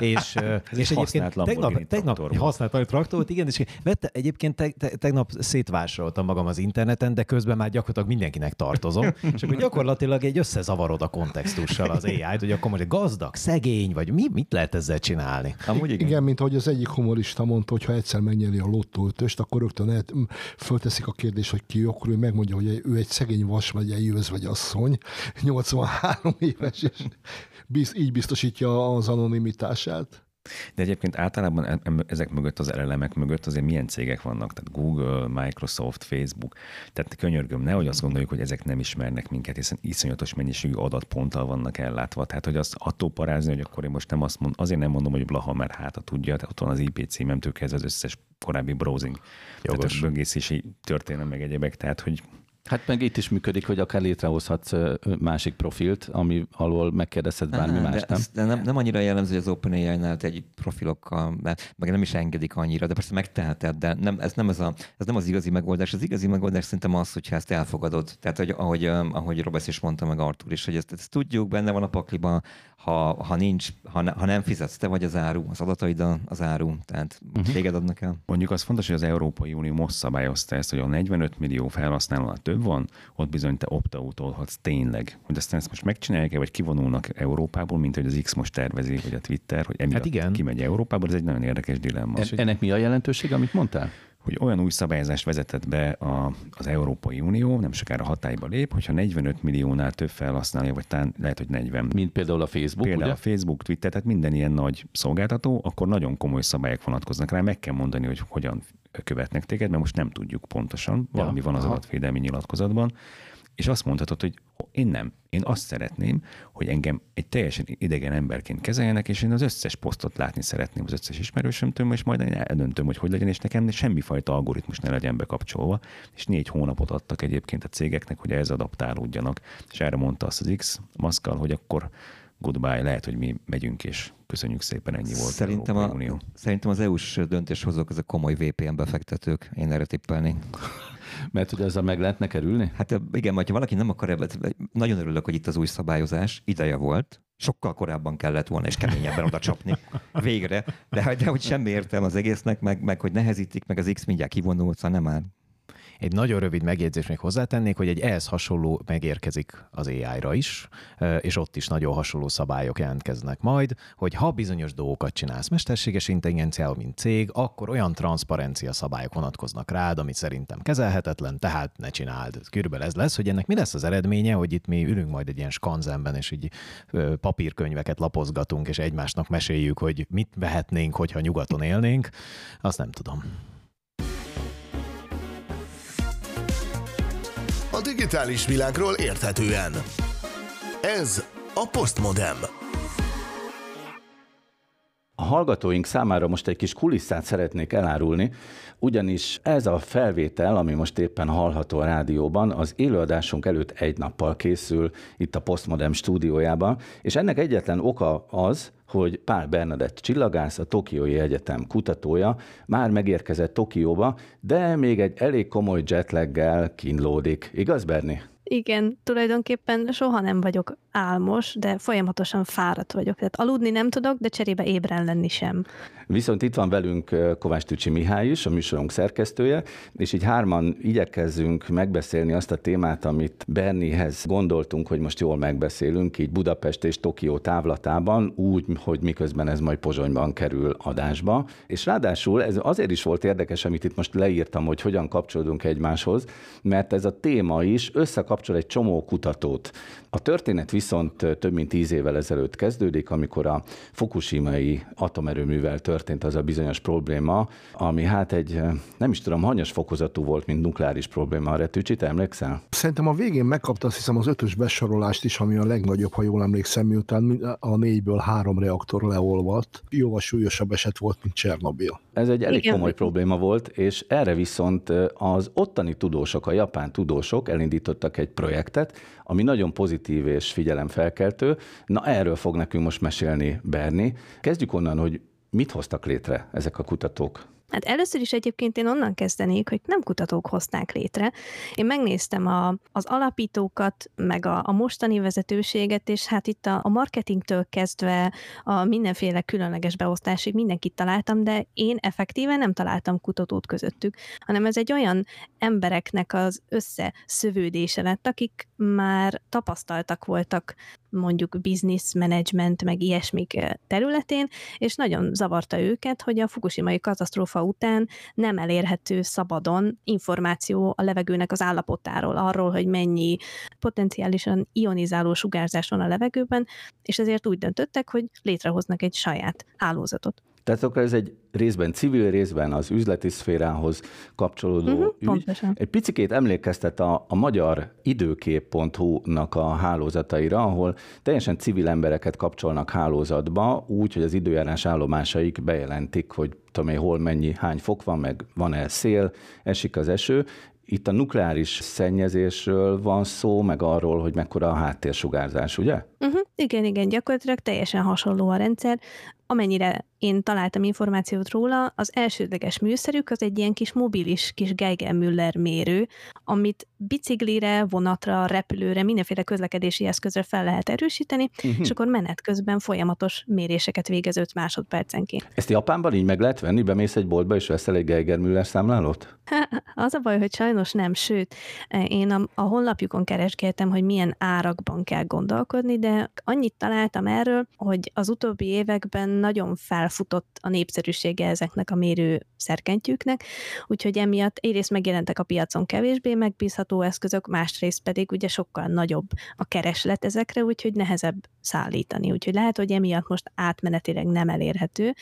D: és, és egyébként tegnap, tegnap használt egy traktort, igen, és vette, egyébként te, te, tegnap szétvásároltam magam az interneten, de közben már gyakorlatilag mindenkinek tartozom, és akkor gyakorlatilag egy összezavarod a kontextussal az AI-t, hogy akkor most gazdag, szegény, vagy mi, mit lehet ezzel csinálni?
E: Amúgy igen. igen, mint ahogy az egyik humorista mondta, hogy ha egyszer megnyeri a lottóötöst, akkor rögtön fölteszik a kérdést, hogy ki, akkor ő megmondja, hogy ő egy szegény vasmegyei őz vagy asszony, 83 éves, és biz, így biztosítja az anonimitását.
F: De egyébként általában ezek mögött, az elemek mögött azért milyen cégek vannak? Tehát Google, Microsoft, Facebook. Tehát könyörgöm, nehogy azt gondoljuk, hogy ezek nem ismernek minket, hiszen iszonyatos mennyiségű adatponttal vannak ellátva. Tehát, hogy azt attól parázni, hogy akkor én most nem azt mondom, azért nem mondom, hogy Blaha, mert hát a tudja, tehát ott van az IP címemtől kezdve az összes korábbi browsing. Jogos. Tehát a böngészési történet meg egyebek, tehát hogy
B: Hát meg itt is működik, hogy akár létrehozhatsz másik profilt, ami alól megkérdezhet bármi más,
C: de
B: nem?
C: de nem? Nem annyira jellemző, hogy az OpenAI-nál egy profilokkal, meg nem is engedik annyira, de persze megteheted, de nem, ez, nem az a, ez nem az igazi megoldás. Az igazi megoldás szerintem az, hogyha ezt elfogadod. Tehát, hogy, ahogy, ahogy Robesz is mondta, meg Artur is, hogy ezt, ezt tudjuk, benne van a pakliban, ha, ha nincs, ha, ne, ha nem fizetsz, te vagy az áru, az adataid az áru, tehát uh-huh. téged adnak el.
F: Mondjuk az fontos, hogy az Európai Unió most szabályozta ezt, hogy a 45 millió felhasználónál több van, ott bizony te opt tényleg. Hogy aztán ezt most megcsinálják-e, vagy kivonulnak Európából, mint hogy az X most tervezi, vagy a Twitter, hogy emiatt hát igen. kimegy Európából, ez egy nagyon érdekes dilemma.
B: En, ennek mi a jelentőség, amit mondtál?
F: Hogy olyan új szabályozást vezetett be a, az Európai Unió, nem sokára hatályba lép, hogyha 45 milliónál több felhasználja, vagy talán lehet, hogy 40.
B: Mint például a Facebook,
F: Például
B: ugye?
F: a Facebook, Twitter, tehát minden ilyen nagy szolgáltató, akkor nagyon komoly szabályok vonatkoznak rá, meg kell mondani, hogy hogyan követnek téged, mert most nem tudjuk pontosan, valami ja, van az adatvédelmi nyilatkozatban, és azt mondhatod, hogy én nem. Én azt szeretném, hogy engem egy teljesen idegen emberként kezeljenek, és én az összes posztot látni szeretném az összes ismerősömtől, és majd én eldöntöm, hogy hogy legyen, és nekem semmifajta algoritmus ne legyen bekapcsolva. És négy hónapot adtak egyébként a cégeknek, hogy ez adaptálódjanak. És erre mondta azt az X Maszkal, hogy akkor goodbye, lehet, hogy mi megyünk, és köszönjük szépen, ennyi volt.
C: Szerintem, a, Unió. szerintem az EU-s döntéshozók, ezek komoly VPN befektetők, én erre tippelni.
B: Mert hogy ezzel meg lehetne kerülni?
C: Hát igen, ha valaki nem akar ebben, nagyon örülök, hogy itt az új szabályozás, ideje volt, sokkal korábban kellett volna, és keményebben oda csapni. Végre. De, de hogy semmi értelme az egésznek, meg, meg hogy nehezítik, meg az X mindjárt kivonult, szóval nem áll.
D: Egy nagyon rövid megjegyzést még hozzátennék, hogy egy ehhez hasonló megérkezik az AI-ra is, és ott is nagyon hasonló szabályok jelentkeznek majd, hogy ha bizonyos dolgokat csinálsz mesterséges intelligenciával, mint cég, akkor olyan transzparencia szabályok vonatkoznak rád, ami szerintem kezelhetetlen, tehát ne csináld. Körülbelül ez lesz, hogy ennek mi lesz az eredménye, hogy itt mi ülünk majd egy ilyen skanzenben, és így papírkönyveket lapozgatunk, és egymásnak meséljük, hogy mit vehetnénk, hogyha nyugaton élnénk, azt nem tudom.
A: A digitális világról érthetően. Ez a Postmodem.
B: A hallgatóink számára most egy kis kulisszát szeretnék elárulni, ugyanis ez a felvétel, ami most éppen hallható a rádióban, az élőadásunk előtt egy nappal készül itt a Postmodem stúdiójában, és ennek egyetlen oka az, hogy Pál Bernadett csillagász, a Tokiói Egyetem kutatója már megérkezett Tokióba, de még egy elég komoly jetlaggel kínlódik. Igaz, Berni?
G: Igen, tulajdonképpen soha nem vagyok álmos, de folyamatosan fáradt vagyok. Tehát aludni nem tudok, de cserébe ébren lenni sem.
B: Viszont itt van velünk Kovács Tücsi Mihály is, a műsorunk szerkesztője, és így hárman igyekezzünk megbeszélni azt a témát, amit Bernihez gondoltunk, hogy most jól megbeszélünk, így Budapest és Tokió távlatában, úgy, hogy miközben ez majd Pozsonyban kerül adásba. És ráadásul ez azért is volt érdekes, amit itt most leírtam, hogy hogyan kapcsolódunk egymáshoz, mert ez a téma is összekapcsolódik kapcsol egy csomó kutatót. A történet viszont több mint tíz évvel ezelőtt kezdődik, amikor a Fukushima-i atomerőművel történt az a bizonyos probléma, ami hát egy, nem is tudom, hanyas fokozatú volt, mint nukleáris probléma. Arra Tücsit emlékszel?
E: Szerintem a végén megkapta azt hiszem az ötös besorolást is, ami a legnagyobb, ha jól emlékszem, miután a négyből három reaktor leolvadt. Jóval súlyosabb eset volt, mint Csernobil.
B: Ez egy elég Igen. komoly probléma volt, és erre viszont az ottani tudósok, a japán tudósok elindítottak egy projektet, ami nagyon pozitív és figyelemfelkeltő. Na erről fog nekünk most mesélni Berni. Kezdjük onnan, hogy mit hoztak létre ezek a kutatók?
G: Hát először is egyébként én onnan kezdenék, hogy nem kutatók hozták létre. Én megnéztem a, az alapítókat, meg a, a mostani vezetőséget, és hát itt a, a marketingtől kezdve a mindenféle különleges beosztásig mindenkit találtam, de én effektíven nem találtam kutatót közöttük, hanem ez egy olyan embereknek az összeszövődése lett, akik már tapasztaltak voltak mondjuk business management, meg ilyesmik területén, és nagyon zavarta őket, hogy a fukushimai katasztrófa után nem elérhető szabadon információ a levegőnek az állapotáról, arról, hogy mennyi potenciálisan ionizáló sugárzás van a levegőben, és ezért úgy döntöttek, hogy létrehoznak egy saját hálózatot.
B: Tehát akkor ez egy részben civil, részben az üzleti szférához kapcsolódó uh-huh, ügy. Pontosan. Egy picikét emlékeztet a, a magyar időkép.hu-nak a hálózataira, ahol teljesen civil embereket kapcsolnak hálózatba, úgy, hogy az időjárás állomásaik bejelentik, hogy tudom én, hol mennyi, hány fok van, meg van-e szél, esik az eső, itt a nukleáris szennyezésről van szó, meg arról, hogy mekkora a háttérsugárzás, ugye?
G: Uh-huh, igen, igen, gyakorlatilag teljesen hasonló a rendszer. Amennyire én találtam információt róla, az elsődleges műszerük az egy ilyen kis mobilis kis Geiger-Müller mérő, amit biciklire, vonatra, repülőre, mindenféle közlekedési eszközre fel lehet erősíteni, uh-huh. és akkor menet közben folyamatos méréseket végez 5 másodpercenként.
B: Ezt Japánban így meg lehet venni? Bemész egy boltba és veszel egy Geiger-Müller számlálót?
G: Az a baj, hogy sajnos nem, sőt, én a, a honlapjukon keresgéltem, hogy milyen árakban kell gondolkodni, de annyit találtam erről, hogy az utóbbi években nagyon felfutott a népszerűsége ezeknek a mérő szerkentyűknek, úgyhogy emiatt egyrészt megjelentek a piacon kevésbé megbízható eszközök, másrészt pedig ugye sokkal nagyobb a kereslet ezekre, úgyhogy nehezebb szállítani. Úgyhogy lehet, hogy emiatt most átmenetileg nem elérhető,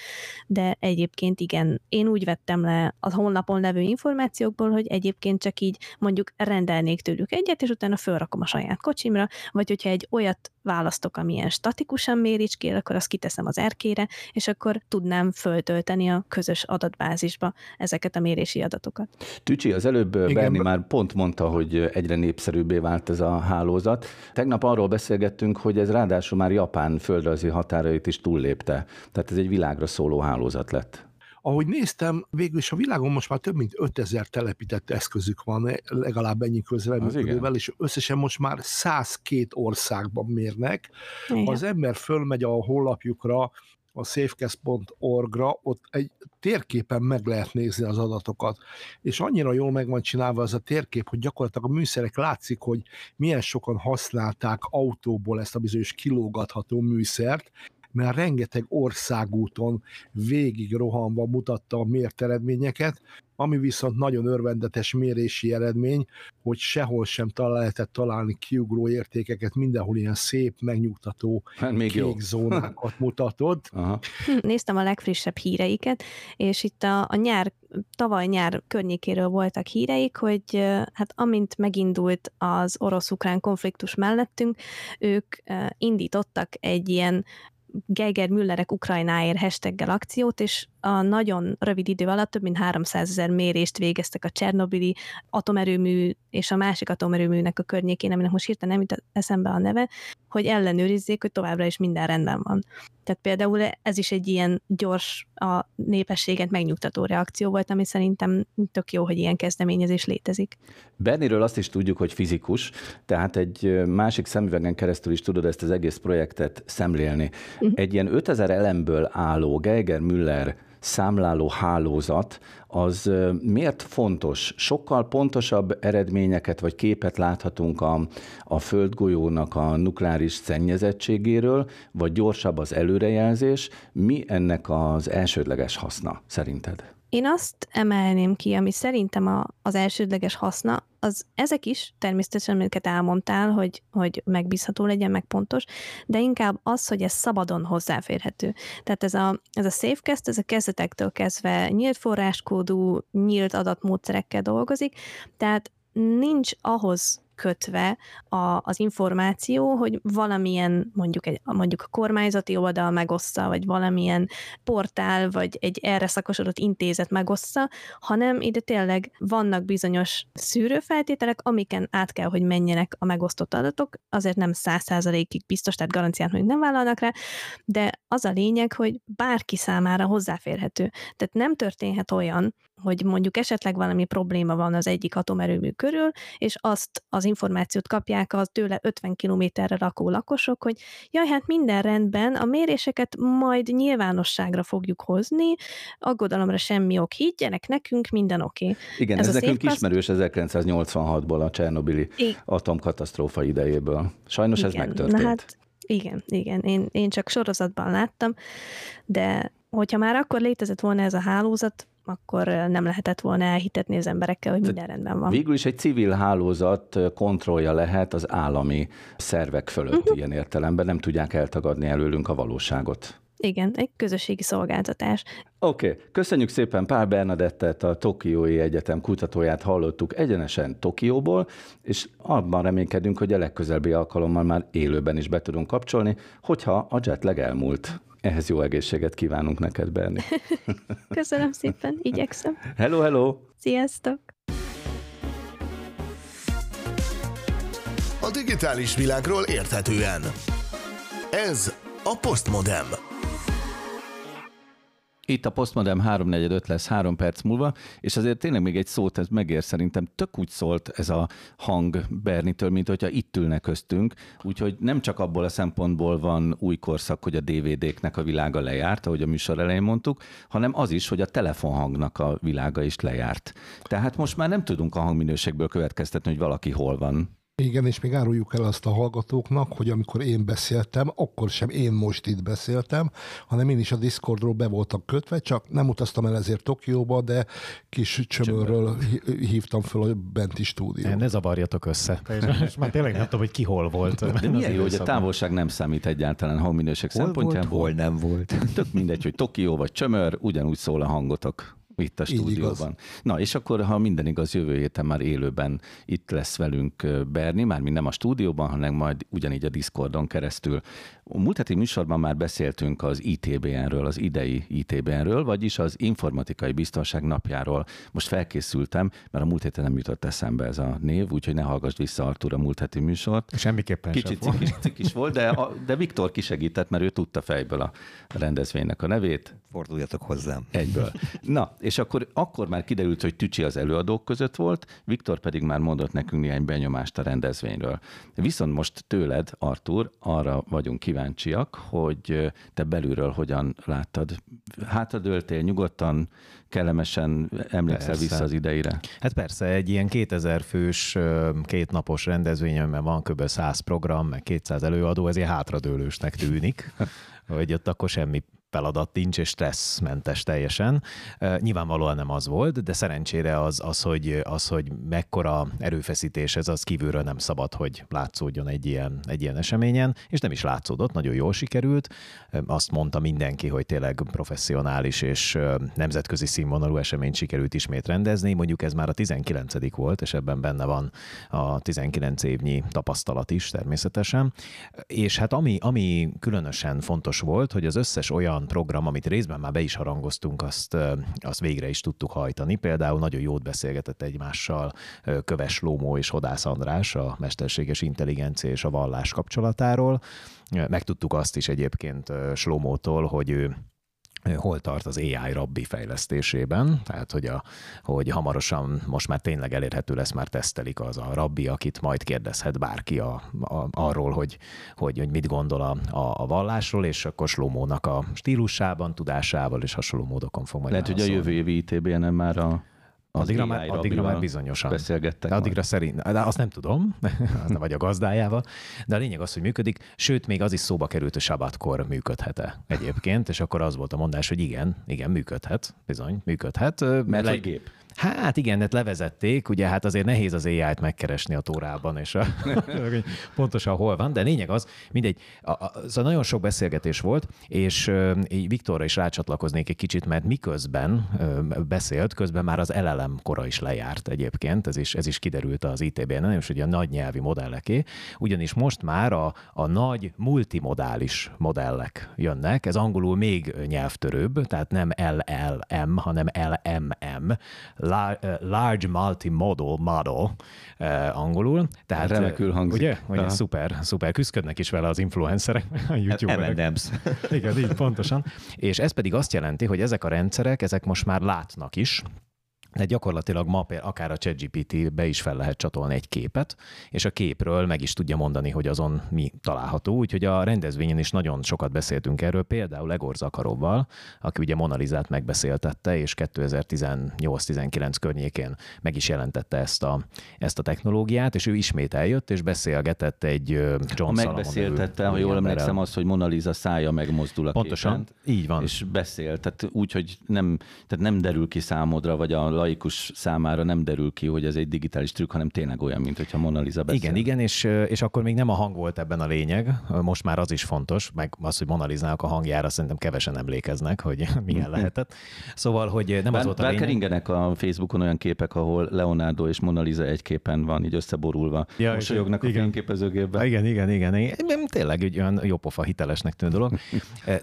G: de egyébként igen, én úgy vettem le a honlapon levő információkból, hogy egyébként csak így mondjuk rendelnék tőlük egyet, és utána felrakom a saját kocsimra, vagy hogyha egy olyat választok, amilyen statikusan méricskél, akkor azt kiteszem az erkére, és akkor tudnám föltölteni a közös adatbázisba ezeket a mérési adatokat.
B: Tücsi, az előbb Igen. Berni már pont mondta, hogy egyre népszerűbbé vált ez a hálózat. Tegnap arról beszélgettünk, hogy ez ráadásul már Japán földrajzi határait is túllépte. Tehát ez egy világra szóló hálózat lett.
E: Ahogy néztem, végül is a világon most már több mint 5000 telepített eszközük van, legalább ennyi közreműködővel, és összesen most már 102 országban mérnek. Igen. Ha az ember fölmegy a honlapjukra, a safecast.org-ra, ott egy térképen meg lehet nézni az adatokat, és annyira jól meg van csinálva ez a térkép, hogy gyakorlatilag a műszerek látszik, hogy milyen sokan használták autóból ezt a bizonyos kilógatható műszert, mert rengeteg országúton végig rohanva mutatta a mért eredményeket, ami viszont nagyon örvendetes mérési eredmény, hogy sehol sem talál, lehetett találni kiugró értékeket, mindenhol ilyen szép, megnyugtató hát még kék jó. zónákat mutatod. Aha.
G: Hm, néztem a legfrissebb híreiket, és itt a, a nyár, tavaly nyár környékéről voltak híreik, hogy hát amint megindult az orosz-ukrán konfliktus mellettünk, ők indítottak egy ilyen Geiger Müllerek Ukrajnáért hashtaggel akciót, és a nagyon rövid idő alatt több mint 300 ezer mérést végeztek a Csernobili atomerőmű és a másik atomerőműnek a környékén, aminek most hirtelen nem jut eszembe a neve, hogy ellenőrizzék, hogy továbbra is minden rendben van. Tehát például ez is egy ilyen gyors, a népességet megnyugtató reakció volt, ami szerintem tök jó, hogy ilyen kezdeményezés létezik.
B: Berniről azt is tudjuk, hogy fizikus, tehát egy másik szemüvegen keresztül is tudod ezt az egész projektet szemlélni. Uh-huh. Egy ilyen 5000 elemből álló Geiger-Müller számláló hálózat, az miért fontos? Sokkal pontosabb eredményeket vagy képet láthatunk a, a földgolyónak a nukleáris szennyezettségéről, vagy gyorsabb az előrejelzés. Mi ennek az elsődleges haszna szerinted?
G: Én azt emelném ki, ami szerintem a, az elsődleges haszna, az ezek is természetesen, amiket elmondtál, hogy, hogy megbízható legyen, meg pontos, de inkább az, hogy ez szabadon hozzáférhető. Tehát ez a, ez a SafeCast, ez a kezdetektől kezdve nyílt forráskódú, nyílt adatmódszerekkel dolgozik, tehát nincs ahhoz kötve a, az információ, hogy valamilyen mondjuk, egy, mondjuk a kormányzati oldal megossza, vagy valamilyen portál, vagy egy erre szakosodott intézet megossza, hanem ide tényleg vannak bizonyos szűrőfeltételek, amiken át kell, hogy menjenek a megosztott adatok, azért nem száz százalékig biztos, tehát garancián, hogy nem vállalnak rá, de az a lényeg, hogy bárki számára hozzáférhető. Tehát nem történhet olyan, hogy mondjuk esetleg valami probléma van az egyik atomerőmű körül, és azt az információt kapják az tőle 50 kilométerre lakó lakosok, hogy jaj, hát minden rendben, a méréseket majd nyilvánosságra fogjuk hozni, aggodalomra semmi ok, higgyenek nekünk, minden oké. Okay.
B: Igen, ez, ez nekünk ismerős 1986-ból a Csernobili atomkatasztrófa idejéből. Sajnos igen, ez megtörtént. Na hát,
G: igen, igen, én, én csak sorozatban láttam, de hogyha már akkor létezett volna ez a hálózat, akkor nem lehetett volna elhitetni az emberekkel, hogy minden rendben van.
B: Végül is egy civil hálózat kontrollja lehet az állami szervek fölött uh-huh. ilyen értelemben, nem tudják eltagadni előlünk a valóságot.
G: Igen, egy közösségi szolgáltatás.
B: Oké, okay. köszönjük szépen Pál Bernadettet, a Tokiói Egyetem kutatóját hallottuk egyenesen Tokióból, és abban reménykedünk, hogy a legközelebbi alkalommal már élőben is be tudunk kapcsolni, hogyha a jetlag elmúlt. Ehhez jó egészséget kívánunk neked, Berni.
G: Köszönöm szépen, igyekszem.
B: Hello, hello!
G: Sziasztok!
A: A digitális világról érthetően. Ez a Postmodem.
B: Itt a Postmodem 345 lesz három perc múlva, és azért tényleg még egy szót ez megér szerintem. Tök úgy szólt ez a hang Bernitől, mint hogyha itt ülne köztünk, úgyhogy nem csak abból a szempontból van új korszak, hogy a DVD-knek a világa lejárt, ahogy a műsor elején mondtuk, hanem az is, hogy a telefonhangnak a világa is lejárt. Tehát most már nem tudunk a hangminőségből következtetni, hogy valaki hol van.
E: Igen, és még áruljuk el azt a hallgatóknak, hogy amikor én beszéltem, akkor sem én most itt beszéltem, hanem én is a Discordról be voltam kötve, csak nem utaztam el ezért Tokióba, de kis csömörről hívtam fel a benti stúdió.
D: Ne zavarjatok össze. És már tényleg nem tudom, hogy ki hol volt.
B: De milyen jó, hogy a távolság nem számít egyáltalán hangminőség szempontjából.
C: Volt, hol nem volt.
B: Tök mindegy, hogy Tokió vagy csömör, ugyanúgy szól a hangotok itt a stúdióban. Na, és akkor, ha minden igaz, jövő héten már élőben itt lesz velünk Berni, már mi nem a stúdióban, hanem majd ugyanígy a Discordon keresztül. A múlt heti műsorban már beszéltünk az ITBN-ről, az idei ITBN-ről, vagyis az Informatikai Biztonság napjáról. Most felkészültem, mert a múlt héten nem jutott eszembe ez a név, úgyhogy ne hallgass vissza Artur a múlt heti műsort.
D: Semmiképpen
B: Kicsit cikis, cikis volt, de, a, de Viktor kisegített, mert ő tudta fejből a rendezvénynek a nevét.
C: Forduljatok hozzám.
B: Egyből. Na, és akkor, akkor már kiderült, hogy Tücsi az előadók között volt, Viktor pedig már mondott nekünk néhány benyomást a rendezvényről. Viszont most tőled, Artur, arra vagyunk kíváncsiak, hogy te belülről hogyan láttad. Hátradőltél nyugodtan, kellemesen emlékszel persze. vissza az ideire?
D: Hát persze, egy ilyen 2000 fős, kétnapos rendezvény, mert van kb. 100 program, meg 200 előadó, ezért hátradőlősnek tűnik, hogy ott akkor semmi feladat nincs, és stresszmentes teljesen. Nyilvánvalóan nem az volt, de szerencsére az, az, hogy, az, hogy mekkora erőfeszítés ez, az kívülről nem szabad, hogy látszódjon egy ilyen, egy ilyen eseményen, és nem is látszódott, nagyon jól sikerült. Azt mondta mindenki, hogy tényleg professzionális és nemzetközi színvonalú eseményt sikerült ismét rendezni. Mondjuk ez már a 19. volt, és ebben benne van a 19 évnyi tapasztalat is természetesen. És hát ami, ami különösen fontos volt, hogy az összes olyan olyan program, amit részben már be is harangoztunk, azt, azt végre is tudtuk hajtani. Például nagyon jót beszélgetett egymással Köves Lómó és Hodász András a mesterséges intelligencia és a vallás kapcsolatáról. Megtudtuk azt is egyébként Slomótól, hogy ő hol tart az AI rabbi fejlesztésében, tehát hogy, a, hogy hamarosan most már tényleg elérhető lesz, már tesztelik az a rabbi, akit majd kérdezhet bárki a, a, arról, hogy, hogy, hogy mit gondol a, a, a vallásról, és akkor Slomónak a stílusában, tudásával és hasonló módokon fog majd
B: Lehet, hogy a jövő évi ITBN-en már a
D: addigra már, addigra már bizonyosan.
B: Beszélgettek.
D: De addigra majd. szerint, de azt nem tudom, az nem vagy a gazdájával, de a lényeg az, hogy működik, sőt, még az is szóba került, hogy sabatkor működhet-e egyébként, és akkor az volt a mondás, hogy igen, igen, működhet, bizony, működhet.
B: Mert, mert hogy gép.
D: Hát igen, hát levezették, ugye hát azért nehéz az AI-t megkeresni a tórában, és a, pontosan hol van, de lényeg az, mindegy, a, a, szóval nagyon sok beszélgetés volt, és így Viktorra is rácsatlakoznék egy kicsit, mert miközben beszélt, közben már az LLM kora is lejárt egyébként, ez is, ez is kiderült az ITB-en, és ugye a nagy nyelvi modelleké, ugyanis most már a, a nagy multimodális modellek jönnek, ez angolul még nyelvtörőbb, tehát nem LLM, hanem LMM, Large Multimodal Model angolul. Tehát,
B: Remekül hangzik.
D: Ugye? Ugye szuper, szuper. Küzdködnek is vele az influencerek a YouTube-erek. Igen, így pontosan. És ez pedig azt jelenti, hogy ezek a rendszerek, ezek most már látnak is, de gyakorlatilag ma akár a ChatGPT-be is fel lehet csatolni egy képet, és a képről meg is tudja mondani, hogy azon mi található. Úgyhogy a rendezvényen is nagyon sokat beszéltünk erről, például Egor Zakarovval, aki ugye Monalizát megbeszéltette, és 2018-19 környékén meg is jelentette ezt a, ezt a technológiát, és ő ismét eljött, és beszélgetett egy John
B: ha Megbeszéltette, ha jól emlékszem, azt, hogy Monaliza szája megmozdul a
D: Pontosan,
B: képen,
D: így van.
B: És beszél, tehát úgy, hogy nem, tehát nem derül ki számodra, vagy a laikus számára nem derül ki, hogy ez egy digitális trükk, hanem tényleg olyan, mint hogyha Mona Lisa beszél.
D: Igen, igen, és, és akkor még nem a hang volt ebben a lényeg, most már az is fontos, meg az, hogy Mona Lisa-nak a hangjára szerintem kevesen emlékeznek, hogy milyen lehetett. Szóval, hogy nem bár, az volt a lényeg.
B: keringenek a Facebookon olyan képek, ahol Leonardo és Mona Lisa egy képen van, így összeborulva. Ja, Mosolyognak igen. a fényképezőgépben.
D: Igen, igen, igen. igen. Tényleg egy olyan jópofa hitelesnek tűnő dolog.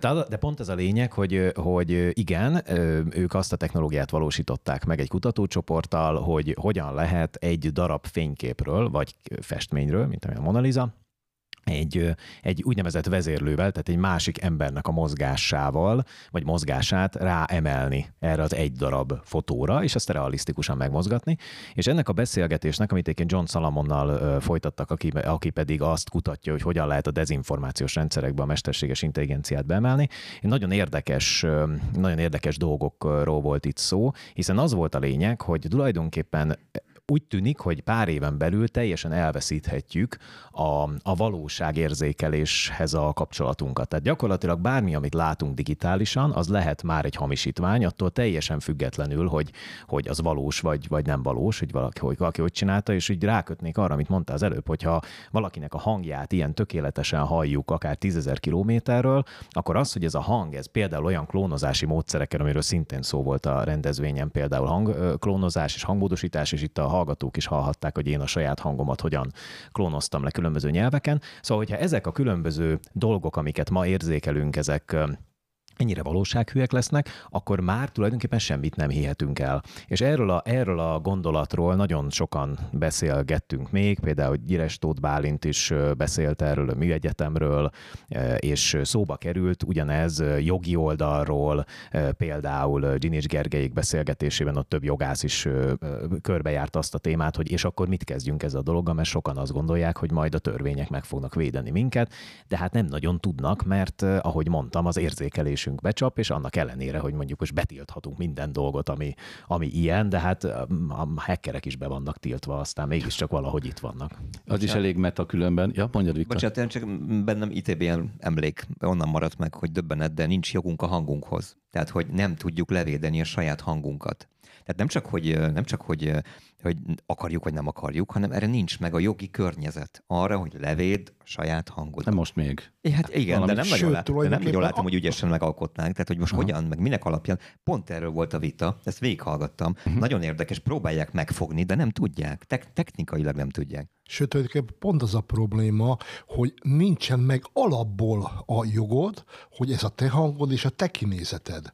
D: De pont ez a lényeg, hogy, hogy igen, ők azt a technológiát valósították meg egy kutatócsoporttal, hogy hogyan lehet egy darab fényképről, vagy festményről, mint a Mona Lisa, egy, egy úgynevezett vezérlővel, tehát egy másik embernek a mozgásával, vagy mozgását ráemelni erre az egy darab fotóra, és ezt realisztikusan megmozgatni. És ennek a beszélgetésnek, amit egyébként John Salamonnal folytattak, aki, aki pedig azt kutatja, hogy hogyan lehet a dezinformációs rendszerekbe a mesterséges intelligenciát beemelni, nagyon érdekes, nagyon érdekes dolgokról volt itt szó, hiszen az volt a lényeg, hogy tulajdonképpen úgy tűnik, hogy pár éven belül teljesen elveszíthetjük a, a valóságérzékeléshez a kapcsolatunkat. Tehát gyakorlatilag bármi, amit látunk digitálisan, az lehet már egy hamisítvány, attól teljesen függetlenül, hogy, hogy az valós vagy, vagy nem valós, hogy valaki, hogy valaki hogy csinálta, és így rákötnék arra, amit mondta az előbb, hogyha valakinek a hangját ilyen tökéletesen halljuk, akár tízezer kilométerről, akkor az, hogy ez a hang, ez például olyan klónozási módszerekkel, amiről szintén szó volt a rendezvényen, például hangklónozás és hangmódosítás, és itt a hallgatók is hallhatták, hogy én a saját hangomat hogyan klónoztam le különböző nyelveken. Szóval, hogyha ezek a különböző dolgok, amiket ma érzékelünk, ezek ennyire valósághűek lesznek, akkor már tulajdonképpen semmit nem hihetünk el. És erről a, erről a gondolatról nagyon sokan beszélgettünk még, például Gyires Tóth Bálint is beszélt erről a műegyetemről, és szóba került ugyanez jogi oldalról, például Ginis Gergelyik beszélgetésében ott több jogász is körbejárt azt a témát, hogy és akkor mit kezdjünk ezzel a dologgal, mert sokan azt gondolják, hogy majd a törvények meg fognak védeni minket, de hát nem nagyon tudnak, mert ahogy mondtam, az érzékelés érzésünk becsap, és annak ellenére, hogy mondjuk most betilthatunk minden dolgot, ami, ami ilyen, de hát a hackerek is be vannak tiltva, aztán mégiscsak valahogy itt vannak. Az
B: is elég meta különben. Ja, mondjad, Viktor.
C: Bocsánat, én csak bennem ITBN emlék, onnan maradt meg, hogy döbbenet, de nincs jogunk a hangunkhoz. Tehát, hogy nem tudjuk levédeni a saját hangunkat. Tehát nem csak, hogy, nem csak, hogy hogy akarjuk vagy nem akarjuk, hanem erre nincs meg a jogi környezet arra, hogy levéd a saját hangot.
B: Nem most még.
C: É, hát igen, de nem, nagyon, lát, de nem nagyon látom, hogy ügyesen megalkotnánk, tehát hogy most Aha. hogyan, meg minek alapján. Pont erről volt a vita, ezt végighallgattam. Uh-huh. Nagyon érdekes, próbálják megfogni, de nem tudják. Te- technikailag nem tudják.
E: Sőt, tulajdonképpen pont az a probléma, hogy nincsen meg alapból a jogod, hogy ez a te hangod és a te kinézeted.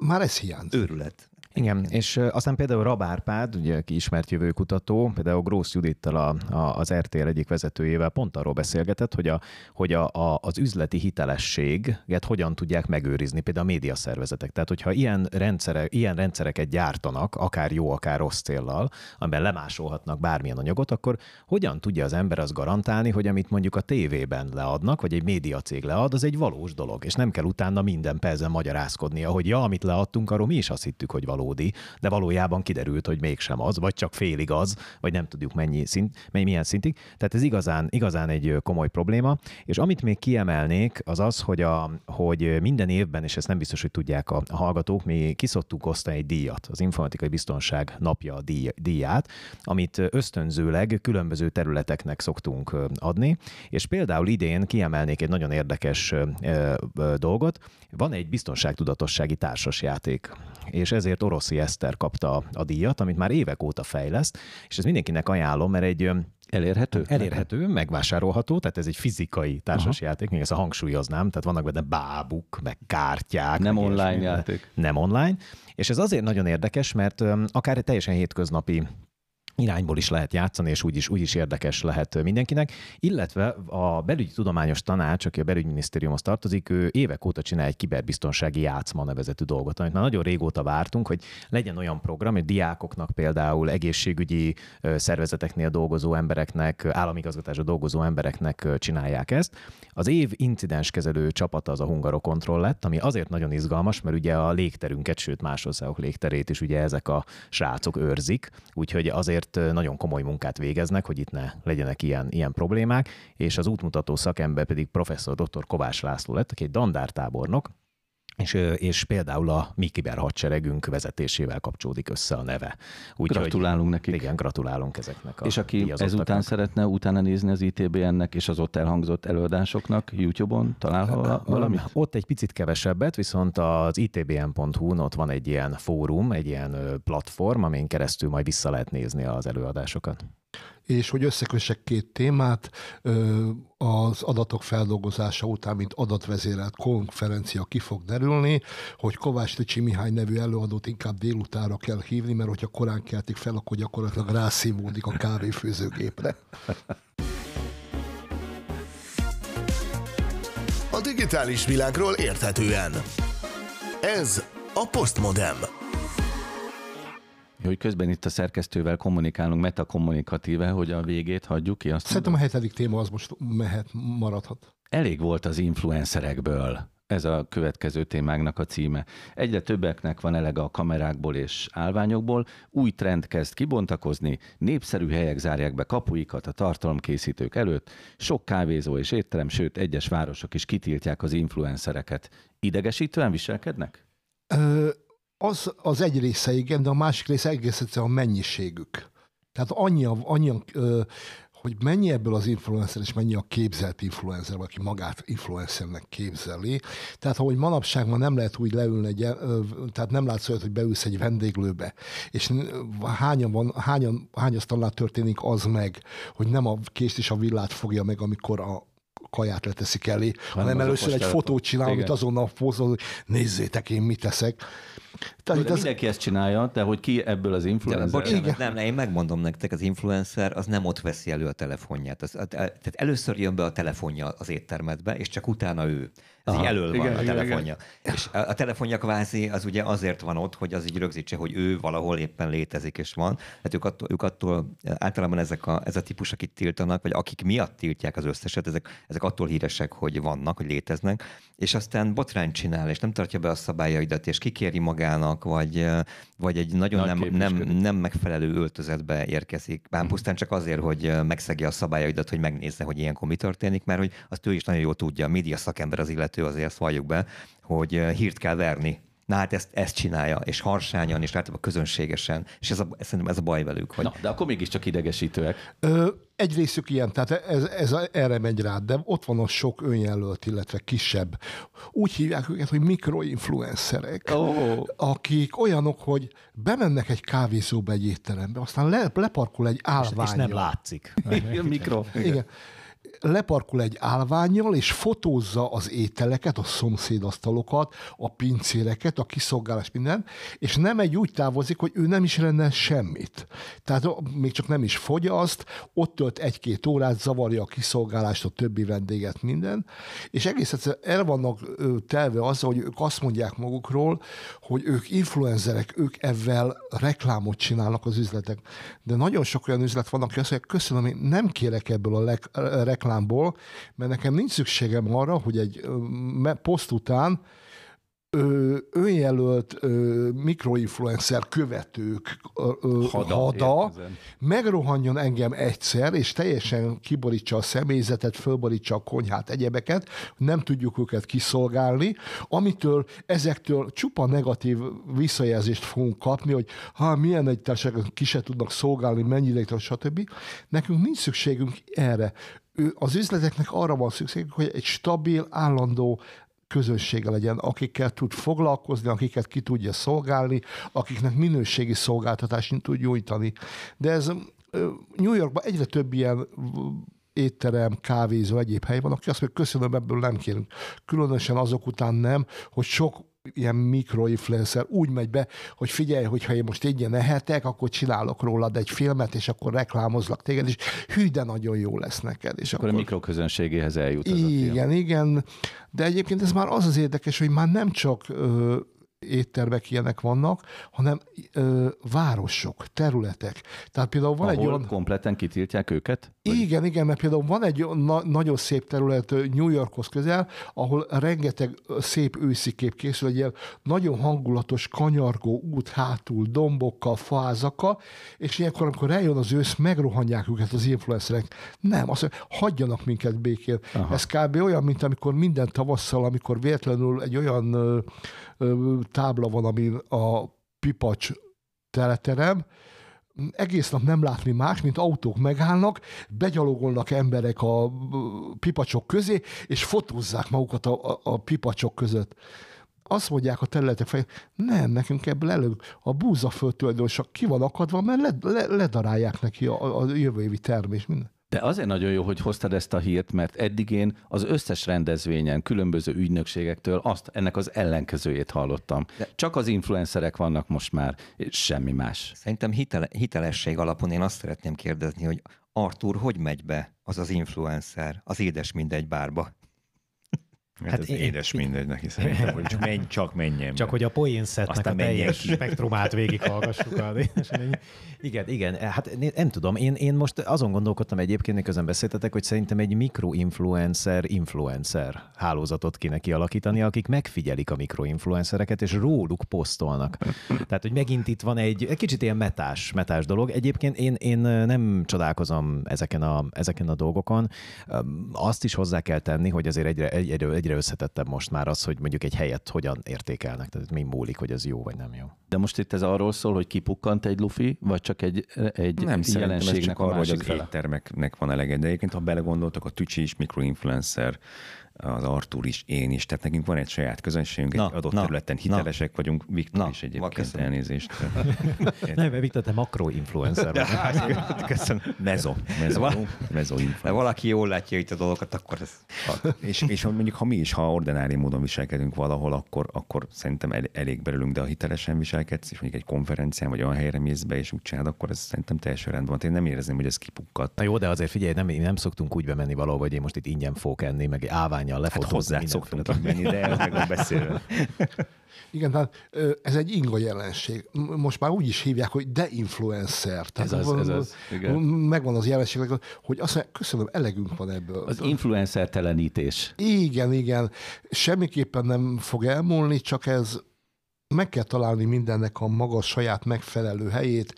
E: Már ez hiányzik.
C: Őrület.
D: Igen, és aztán például Rabárpád, ugye ki ismert jövőkutató, például Grósz Judittal a, a, az RTL egyik vezetőjével pont arról beszélgetett, hogy, a, hogy a, a, az üzleti hitelességet hogyan tudják megőrizni, például a médiaszervezetek. Tehát, hogyha ilyen, rendszere, ilyen rendszereket gyártanak, akár jó, akár rossz céllal, amiben lemásolhatnak bármilyen anyagot, akkor hogyan tudja az ember azt garantálni, hogy amit mondjuk a tévében leadnak, vagy egy médiacég lead, az egy valós dolog, és nem kell utána minden percben magyarázkodnia, hogy ja, amit leadtunk, arról mi is azt hittük, hogy valós valódi, de valójában kiderült, hogy mégsem az, vagy csak félig az, vagy nem tudjuk mennyi szint, mennyi, milyen szintig. Tehát ez igazán, igazán egy komoly probléma. És amit még kiemelnék, az az, hogy, a, hogy minden évben, és ezt nem biztos, hogy tudják a, hallgatók, mi kiszoktuk osztani egy díjat, az informatikai biztonság napja díj, díját, amit ösztönzőleg különböző területeknek szoktunk adni, és például idén kiemelnék egy nagyon érdekes dolgot. Van egy biztonságtudatossági társasjáték, és ezért Oroszi Eszter kapta a díjat, amit már évek óta fejleszt, és ez mindenkinek ajánlom, mert egy
B: Elérhető?
D: Elérhető, megvásárolható, tehát ez egy fizikai társasjáték, még ezt a hangsúlyoznám, tehát vannak benne bábuk, meg kártyák.
B: Nem meg online játék.
D: Nem online, és ez azért nagyon érdekes, mert akár egy teljesen hétköznapi irányból is lehet játszani, és úgyis, úgyis érdekes lehet mindenkinek. Illetve a belügyi tudományos tanács, aki a belügyminisztériumhoz tartozik, ő évek óta csinál egy kiberbiztonsági játszma nevezetű dolgot, amit már nagyon régóta vártunk, hogy legyen olyan program, hogy diákoknak például egészségügyi szervezeteknél dolgozó embereknek, államigazgatásra dolgozó embereknek csinálják ezt. Az év incidenskezelő csapata az a Hungarokontroll lett, ami azért nagyon izgalmas, mert ugye a légterünket, sőt más országok légterét is ugye ezek a srácok őrzik, úgyhogy azért azért nagyon komoly munkát végeznek, hogy itt ne legyenek ilyen, ilyen problémák, és az útmutató szakember pedig professzor dr. Kovács László lett, aki egy dandártábornok, és, és például a mi kiberhadseregünk vezetésével kapcsolódik össze a neve.
B: Úgy, gratulálunk nekik.
D: Igen, gratulálunk ezeknek a
B: És aki ezután szeretne utána nézni az ITBN-nek és az ott elhangzott előadásoknak YouTube-on, talál valamit?
D: Ott egy picit kevesebbet, viszont az itbn.hu-n ott van egy ilyen fórum, egy ilyen platform, amin keresztül majd vissza lehet nézni az előadásokat
E: és hogy összekössek két témát, az adatok feldolgozása után, mint adatvezérelt konferencia ki fog derülni, hogy Kovács Ticsi Mihály nevű előadót inkább délutára kell hívni, mert hogyha korán keltik fel, akkor gyakorlatilag rászívódik a kávéfőzőgépre.
A: A digitális világról érthetően. Ez a Postmodem
B: hogy közben itt a szerkesztővel kommunikálunk metakommunikatíve, hogy a végét hagyjuk ki. Azt
E: Szerintem mondom? a hetedik téma az most mehet, maradhat.
B: Elég volt az influencerekből. Ez a következő témáknak a címe. Egyre többeknek van elege a kamerákból és állványokból, új trend kezd kibontakozni, népszerű helyek zárják be kapuikat a tartalomkészítők előtt, sok kávézó és étterem, sőt egyes városok is kitiltják az influencereket. Idegesítően viselkednek?
E: Ö, az, az egy része igen, de a másik része egész egyszerűen a mennyiségük. Tehát annyi, annyi hogy mennyi ebből az influencer, és mennyi a képzelt influencer, aki magát influencernek képzeli. Tehát, ahogy manapság ma nem lehet úgy leülni, egy, tehát nem látsz olyat, hogy beülsz egy vendéglőbe, és hányan, van, hányan, hányasztalnál történik az meg, hogy nem a kést és a villát fogja meg, amikor a kaját leteszik elé, hanem, hanem először egy fotót csinál, amit azonnal hogy nézzétek én mit teszek.
B: Tehát de az... mindenki ezt csinálja, de hogy ki ebből az influencer? De,
C: bocsánat, nem, nem, én megmondom nektek, az influencer az nem ott veszi elő a telefonját. Az, tehát először jön be a telefonja az éttermetbe, és csak utána ő. Ez így elől van igen, a telefonja. Igen. És a, a telefonja kvázi az ugye azért van ott, hogy az így rögzítse, hogy ő valahol éppen létezik és van. Hát ők attól, ők attól általában ezek a, ez a típus, akik tiltanak, vagy akik miatt tiltják az összeset, ezek, ezek attól híresek, hogy vannak, hogy léteznek, és aztán botrány csinál, és nem tartja be a szabályaidat, és kikéri magának, vagy, vagy egy nagyon nem, nem, nem megfelelő öltözetbe érkezik. Bár pusztán csak azért, hogy megszegje a szabályaidat, hogy megnézze, hogy ilyenkor mi történik, mert hogy azt ő is nagyon jól tudja, a média szakember az illető, azért ezt valljuk be, hogy hírt kell verni Na hát ezt, ezt csinálja, és harsányan, és általában közönségesen, és ez a, szerintem ez a baj velük. Hogy...
B: Na, de akkor mégiscsak idegesítőek.
E: Ö, egy részük ilyen, tehát ez, ez a, erre megy rá, de ott van a sok önjelölt, illetve kisebb. Úgy hívják őket, hogy mikroinfluencerek, oh. akik olyanok, hogy bemennek egy kávézóba, egy étterembe, aztán le, leparkol egy állvány. És,
D: és nem látszik.
B: Mikro.
E: Igen leparkol egy állványjal, és fotózza az ételeket, a szomszédasztalokat, a pincéreket, a kiszolgálás, minden, és nem egy úgy távozik, hogy ő nem is rendel semmit. Tehát még csak nem is fogyaszt, ott tölt egy-két órát, zavarja a kiszolgálást, a többi vendéget, minden, és egész egyszerűen el vannak telve azzal, hogy ők azt mondják magukról, hogy ők influenzerek, ők ezzel reklámot csinálnak az üzletek. De nagyon sok olyan üzlet van, aki azt mondja, köszönöm, én nem kérek ebből a le- reklámból, mert nekem nincs szükségem arra, hogy egy poszt után ö, önjelölt ö, mikroinfluencer követők ö, hada, hada megrohanjon engem egyszer, és teljesen kiborítsa a személyzetet, fölborítsa a konyhát, egyebeket, nem tudjuk őket kiszolgálni, amitől ezektől csupa negatív visszajelzést fogunk kapni, hogy ha milyen egy társaság ki se tudnak szolgálni, mennyire, stb. Nekünk nincs szükségünk erre az üzleteknek arra van szükség, hogy egy stabil, állandó közössége legyen, akikkel tud foglalkozni, akiket ki tudja szolgálni, akiknek minőségi szolgáltatást tud nyújtani. De ez New Yorkban egyre több ilyen étterem, kávézó, egyéb hely van, aki azt mondja, köszönöm, ebből nem kérünk. Különösen azok után nem, hogy sok ilyen mikroinfluencer úgy megy be, hogy figyelj, hogyha én most ingyen ehetek, akkor csinálok rólad egy filmet, és akkor reklámozlak téged, és hű, de nagyon jó lesz neked. És
B: akkor, akkor a mikroközönségéhez eljut.
E: Igen, igen. De egyébként ez már az az érdekes, hogy már nem csak ö, éttermek ilyenek vannak, hanem ö, városok, területek. Tehát például van
B: Ahol
E: egy olyan...
B: kompletten kitiltják őket?
E: Vagy? Igen, igen, mert például van egy na- nagyon szép terület New Yorkhoz közel, ahol rengeteg szép őszi kép készül, egy ilyen nagyon hangulatos, kanyargó út hátul, dombokkal, fázakkal, és ilyenkor, amikor eljön az ősz, megrohanják őket az influencerek. Nem, azt mondja, hagyjanak minket békén. Aha. Ez kb. olyan, mint amikor minden tavasszal, amikor véletlenül egy olyan tábla van, ami a pipacs teleterem, egész nap nem látni más, mint autók megállnak, begyalogolnak emberek a pipacsok közé, és fotózzák magukat a, a, a pipacsok között. Azt mondják a területek fel, nem, nekünk ebből elő a búzaföld tulajdonosak ki van akadva, mert le, le, ledarálják neki a, a jövő évi termés. Minden.
B: De azért nagyon jó, hogy hoztad ezt a hírt, mert eddig én az összes rendezvényen, különböző ügynökségektől azt, ennek az ellenkezőjét hallottam. De Csak az influencerek vannak most már, és semmi más.
C: Szerintem hitele, hitelesség alapon én azt szeretném kérdezni, hogy Artur, hogy megy be az az influencer az édes mindegy bárba?
F: Hát, hát ez én, édes mindegy neki szerintem, hogy menj, csak menjen.
D: Csak hogy a poén a teljes ki. spektrumát végighallgassuk. igen, igen, hát nem tudom, én, én most azon gondolkodtam egyébként, miközben beszéltetek, hogy szerintem egy mikroinfluencer influencer hálózatot kéne kialakítani, akik megfigyelik a mikroinfluencereket, és róluk posztolnak. Tehát, hogy megint itt van egy, egy kicsit ilyen metás, metás dolog. Egyébként én, én nem csodálkozom ezeken a, ezeken a dolgokon. Azt is hozzá kell tenni, hogy azért egyre, egyre, egyre összetettebb most már az, hogy mondjuk egy helyet hogyan értékelnek, tehát mi múlik, hogy ez jó vagy nem jó.
B: De most itt ez arról szól, hogy kipukkant egy lufi, vagy csak egy, egy
F: nem
B: jelenségnek
F: csak arról, hogy az éttermeknek van elege. De egyébként, ha belegondoltak, a Tücsi is mikroinfluencer, az Artur is, én is, tehát nekünk van egy saját közönségünk, na, egy adott na, területen hitelesek na, vagyunk, Viktor na, is egyébként köszönöm. elnézést.
D: Nem, mert Viktor, te makroinfluencer
C: vagy. Köszönöm. Mezo. Mezo, mezo influencer. valaki jól látja itt a dolgokat, akkor ez...
F: és, és mondjuk, ha mi is, ha ordinári módon viselkedünk valahol, akkor, akkor szerintem el, elég belőlünk, de ha hitelesen viselkedsz, és mondjuk egy konferencián, vagy olyan helyre mész be, és úgy csinálod, akkor ez szerintem teljesen rendben van. Én nem érezném, hogy ez kipukkat.
D: Na jó, de azért figyelj, nem, nem szoktunk úgy bemenni valahol, hogy én most itt ingyen fogok enni, meg ávány látványjal lefotózni.
F: Hát hozzá szoktunk menni, de ez meg van beszélve.
E: Igen, tehát ez egy inga jelenség. Most már úgy is hívják, hogy deinfluencer.
B: Tehát ez az, ez az, igen.
E: Megvan az jelenség, hogy azt mondja, köszönöm, elegünk van ebből.
B: Az influencer telenítés.
E: Igen, igen. Semmiképpen nem fog elmúlni, csak ez meg kell találni mindennek a maga saját megfelelő helyét,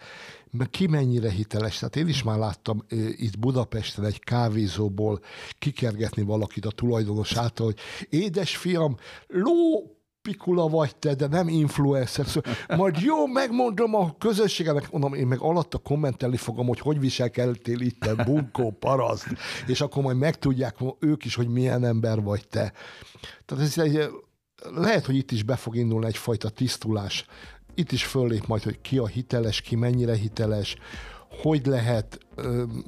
E: ki mennyire hiteles. Tehát én is már láttam itt Budapesten egy kávézóból kikergetni valakit a tulajdonos által, hogy édes fiam, ló pikula vagy te, de nem influencer. Szóval majd jó, megmondom a közösségemnek, mondom, én meg alatta kommentelni fogom, hogy hogy viselkedtél itt, bunkó, paraszt, és akkor majd megtudják ők is, hogy milyen ember vagy te. Tehát ez egy, lehet, hogy itt is be fog indulni egyfajta tisztulás itt is föllép majd, hogy ki a hiteles, ki mennyire hiteles, hogy lehet,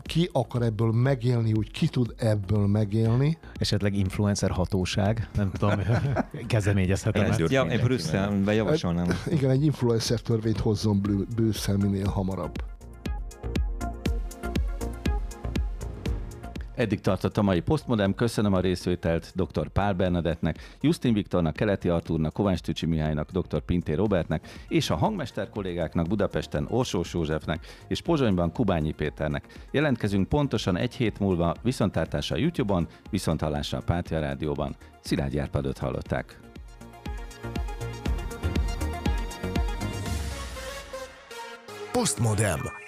E: ki akar ebből megélni, úgy ki tud ebből megélni.
D: Esetleg influencer hatóság, nem tudom, kezdeményezhetem.
C: Ja, én Brüsszelben javasolnám.
E: Igen, egy influencer törvényt hozzon Brüsszel minél hamarabb.
B: Eddig tartott a mai Postmodem, köszönöm a részvételt dr. Pál Bernadettnek, Justin Viktornak, Keleti Artúrnak, Kovács Tücsi Mihálynak, dr. Pinté Robertnek és a hangmester kollégáknak Budapesten Orsós Józsefnek és Pozsonyban Kubányi Péternek. Jelentkezünk pontosan egy hét múlva viszontlátásra a YouTube-on, viszonthallásra a Pátia Rádióban. Szilágyi Árpádot hallották.
A: Postmodem.